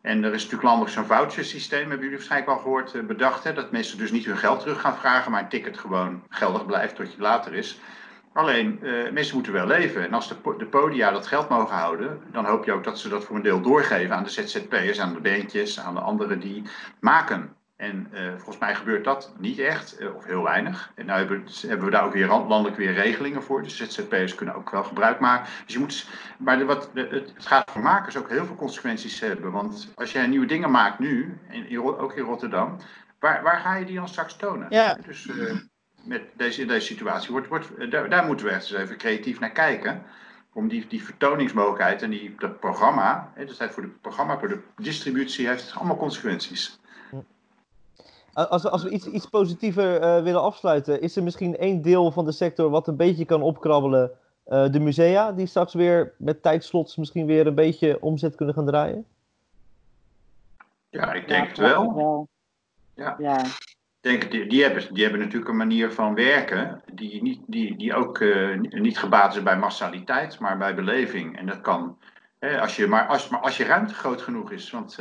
En er is natuurlijk landelijk zo'n vouchersysteem, hebben jullie waarschijnlijk al gehoord, bedacht. Hè? Dat mensen dus niet hun geld terug gaan vragen, maar een ticket gewoon geldig blijft tot je later is. Alleen, mensen moeten wel leven. En als de, de, podia dat geld mogen houden, dan hoop je ook dat ze dat voor een deel doorgeven aan de ZZP'ers, aan de bandjes, aan de anderen die maken. En uh, volgens mij gebeurt dat niet echt, uh, of heel weinig. En nu hebben, hebben, we daar ook weer landelijk weer regelingen voor. Dus ZZP'ers kunnen ook wel gebruik maken. Dus je moet, maar de, wat, de, het gaat voor makers ook heel veel consequenties hebben. Want als jij nieuwe dingen maakt nu, in, ook in Rotterdam, waar, waar ga je die dan straks tonen? Ja. Dus uh, met deze, in deze situatie, wordt, wordt, daar, daar, moeten we echt eens even creatief naar kijken. Om die, die vertoningsmogelijkheid en die, dat programma, hè, dus voor het programma, voor de distributie, heeft allemaal consequenties. Als, als we iets, iets positiever uh, willen afsluiten, is er misschien één deel van de sector wat een beetje kan opkrabbelen? Uh, de musea, die straks weer met tijdslots misschien weer een beetje omzet kunnen gaan draaien? Ja, ik denk ja, het wel. wel. Ja. ja. Denk, die, die, hebben, die hebben natuurlijk een manier van werken die, niet, die, die ook uh, niet gebaat is bij massaliteit, maar bij beleving. En dat kan, hè, als je, maar, als, maar als je ruimte groot genoeg is. Want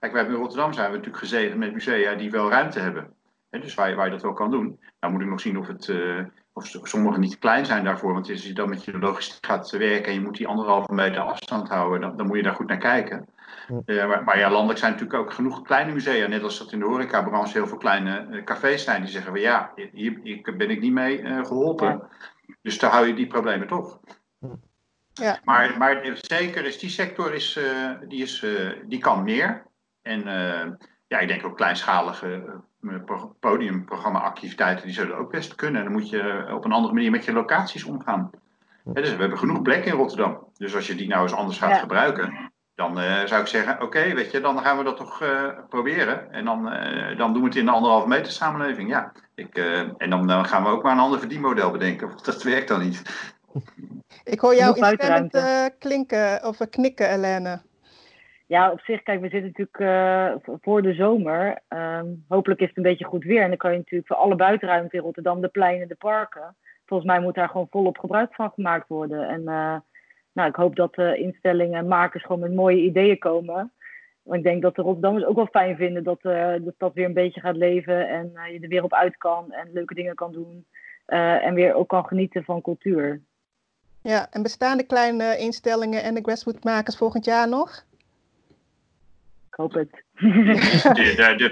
Kijk, wij hebben in Rotterdam zijn we natuurlijk gezegend met musea die wel ruimte hebben. dus waar je, waar je dat wel kan doen. Nou moet ik nog zien of, het, uh, of sommige niet te klein zijn daarvoor. Want als je dan met je logistiek gaat werken en je moet die anderhalve meter afstand houden, dan, dan moet je daar goed naar kijken. Uh, maar, maar, ja, landelijk zijn natuurlijk ook genoeg kleine musea. Net als dat in de horecabranche heel veel kleine uh, cafés zijn. Die zeggen van ja, hier, hier ben ik niet mee geholpen. Ja. Dus daar hou je die problemen toch. Ja. Maar, maar zeker is die sector is, die, is, die kan meer. En uh, ja, ik denk ook kleinschalige uh, podiumprogramma-activiteiten, die zullen ook best kunnen. En dan moet je op een andere manier met je locaties omgaan. Ja, dus we hebben genoeg plek in Rotterdam. Dus als je die nou eens anders gaat ja. gebruiken, dan uh, zou ik zeggen: oké, okay, weet je, dan gaan we dat toch proberen. En dan, dan doen we het in de anderhalve meter samenleving. Ja, ik, en dan, dan gaan we ook maar een ander verdienmodel bedenken. Want dat werkt dan niet. Ik hoor jou instemmend klinken of knikken, Helene. Ja, op zich, kijk, we zitten natuurlijk uh, voor de zomer. Um, hopelijk is het een beetje goed weer. En dan kan je natuurlijk voor alle buitenruimte in Rotterdam, de pleinen, de parken. Volgens mij moet daar gewoon volop gebruik van gemaakt worden. En uh, nou, ik hoop dat de instellingen en makers gewoon met mooie ideeën komen. Want ik denk dat de Rotterdammers ook wel fijn vinden dat uh, de stad weer een beetje gaat leven. En je er weer op uit kan en leuke dingen kan doen. en weer ook kan genieten van cultuur. Ja, en bestaan de kleine instellingen en de grassroots volgend jaar nog? Hoop het.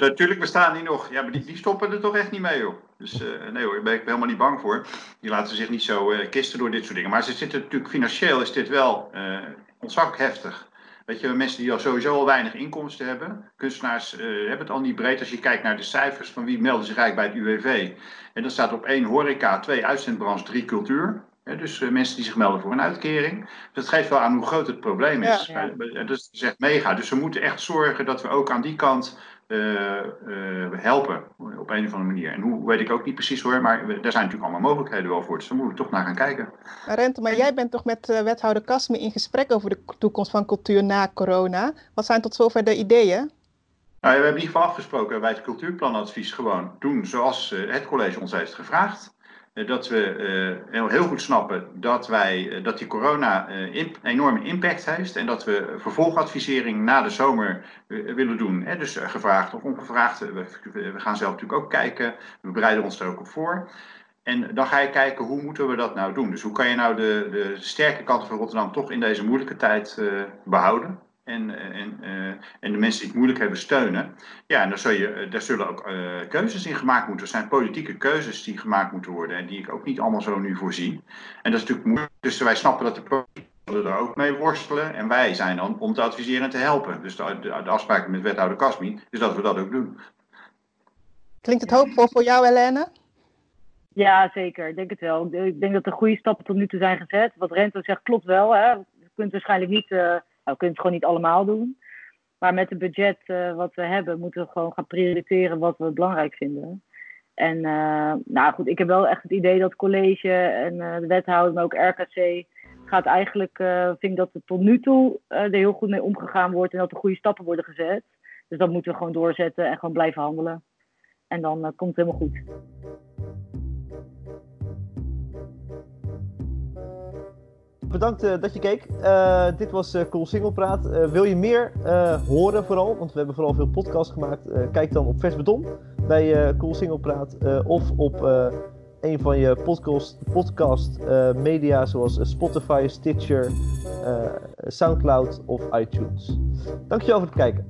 natuurlijk [laughs] bestaan die nog. Ja, maar die, die, stoppen er toch echt niet mee, joh. Dus uh, nee hoor, daar ben ik helemaal niet bang voor. Die laten zich niet zo uh, kisten door dit soort dingen. Maar ze zitten natuurlijk financieel is dit wel uh, ontzaglijk heftig. Weet je, mensen die al sowieso al weinig inkomsten hebben. Kunstenaars hebben het al niet breed. Als je kijkt naar de cijfers van wie melden zich eigenlijk bij het UWV. En dan staat op één horeca, twee uitzendbranche, drie cultuur. Dus eh, mensen die zich melden voor een uitkering. Dus dat geeft wel aan hoe groot het probleem is. Ja. Ja. Eh, dus het is echt mega. Dus we moeten echt zorgen dat we ook aan die kant eh, helpen. Op een of andere manier. En hoe weet ik ook niet precies hoor. Maar we- daar zijn natuurlijk allemaal mogelijkheden wel voor. Dus daar moeten we toch naar gaan kijken. Maar Rente, maar jij bent toch met wethouder Kasmi in gesprek over de toekomst van cultuur na corona. Wat zijn tot zover de ideeën? Nou, we hebben in ieder geval afgesproken bij het cultuurplanadvies gewoon doen zoals het college ons heeft gevraagd. Eh, dat we eh, heel, goed snappen dat, wij, eh, dat die corona imp- enorme impact heeft. En dat we vervolgadvisering na de zomer willen doen. Hè? Dus gevraagd of ongevraagd. We, gaan zelf natuurlijk ook kijken. We bereiden ons er ook op voor. En dan ga je kijken hoe moeten we dat nou doen. Dus hoe kan je nou de, de sterke kanten van Rotterdam toch in deze moeilijke tijd eh, behouden. En, eh, en, eh, en de mensen die het moeilijk hebben steunen. Ja, en daar, zul je, eh, daar zullen ook eh, keuzes in gemaakt moeten. Er zijn politieke keuzes die gemaakt moeten worden. En die ik ook niet allemaal zo nu voorzie. En dat is natuurlijk moeilijk. Dus wij snappen dat de politici er ook mee worstelen. En wij zijn dan om te adviseren en te helpen. Dus de, de, de afspraak met wethouder Kasmi is dat we dat ook doen. Klinkt het hoopvol voor jou, Helene? Ja, zeker. Ik denk het wel. Ik denk dat er goede stappen tot nu toe zijn gezet. Wat Rento zegt klopt wel. Hè. Je kunt waarschijnlijk niet, we kunnen het gewoon niet allemaal doen. Maar met het budget eh, wat we hebben, moeten we gewoon gaan prioriteren wat we belangrijk vinden. En eh, nou goed, ik heb wel echt het idee dat college en eh, de wethouder, maar ook RKC, gaat eigenlijk, vind ik dat er tot nu toe er heel goed mee omgegaan wordt en dat er goede stappen worden gezet. Dus dat moeten we gewoon doorzetten en gewoon blijven handelen. En dan komt het helemaal goed. Bedankt eh, dat je keek. Eh, dit was eh Cool Single Praat. Wil je meer horen vooral, want we hebben vooral veel podcasts gemaakt. kijk dan op Vers Beton bij Cool Single Praat. of op een van je podcast, podcast media zoals Spotify, Stitcher, Soundcloud of iTunes. Dankjewel voor het kijken.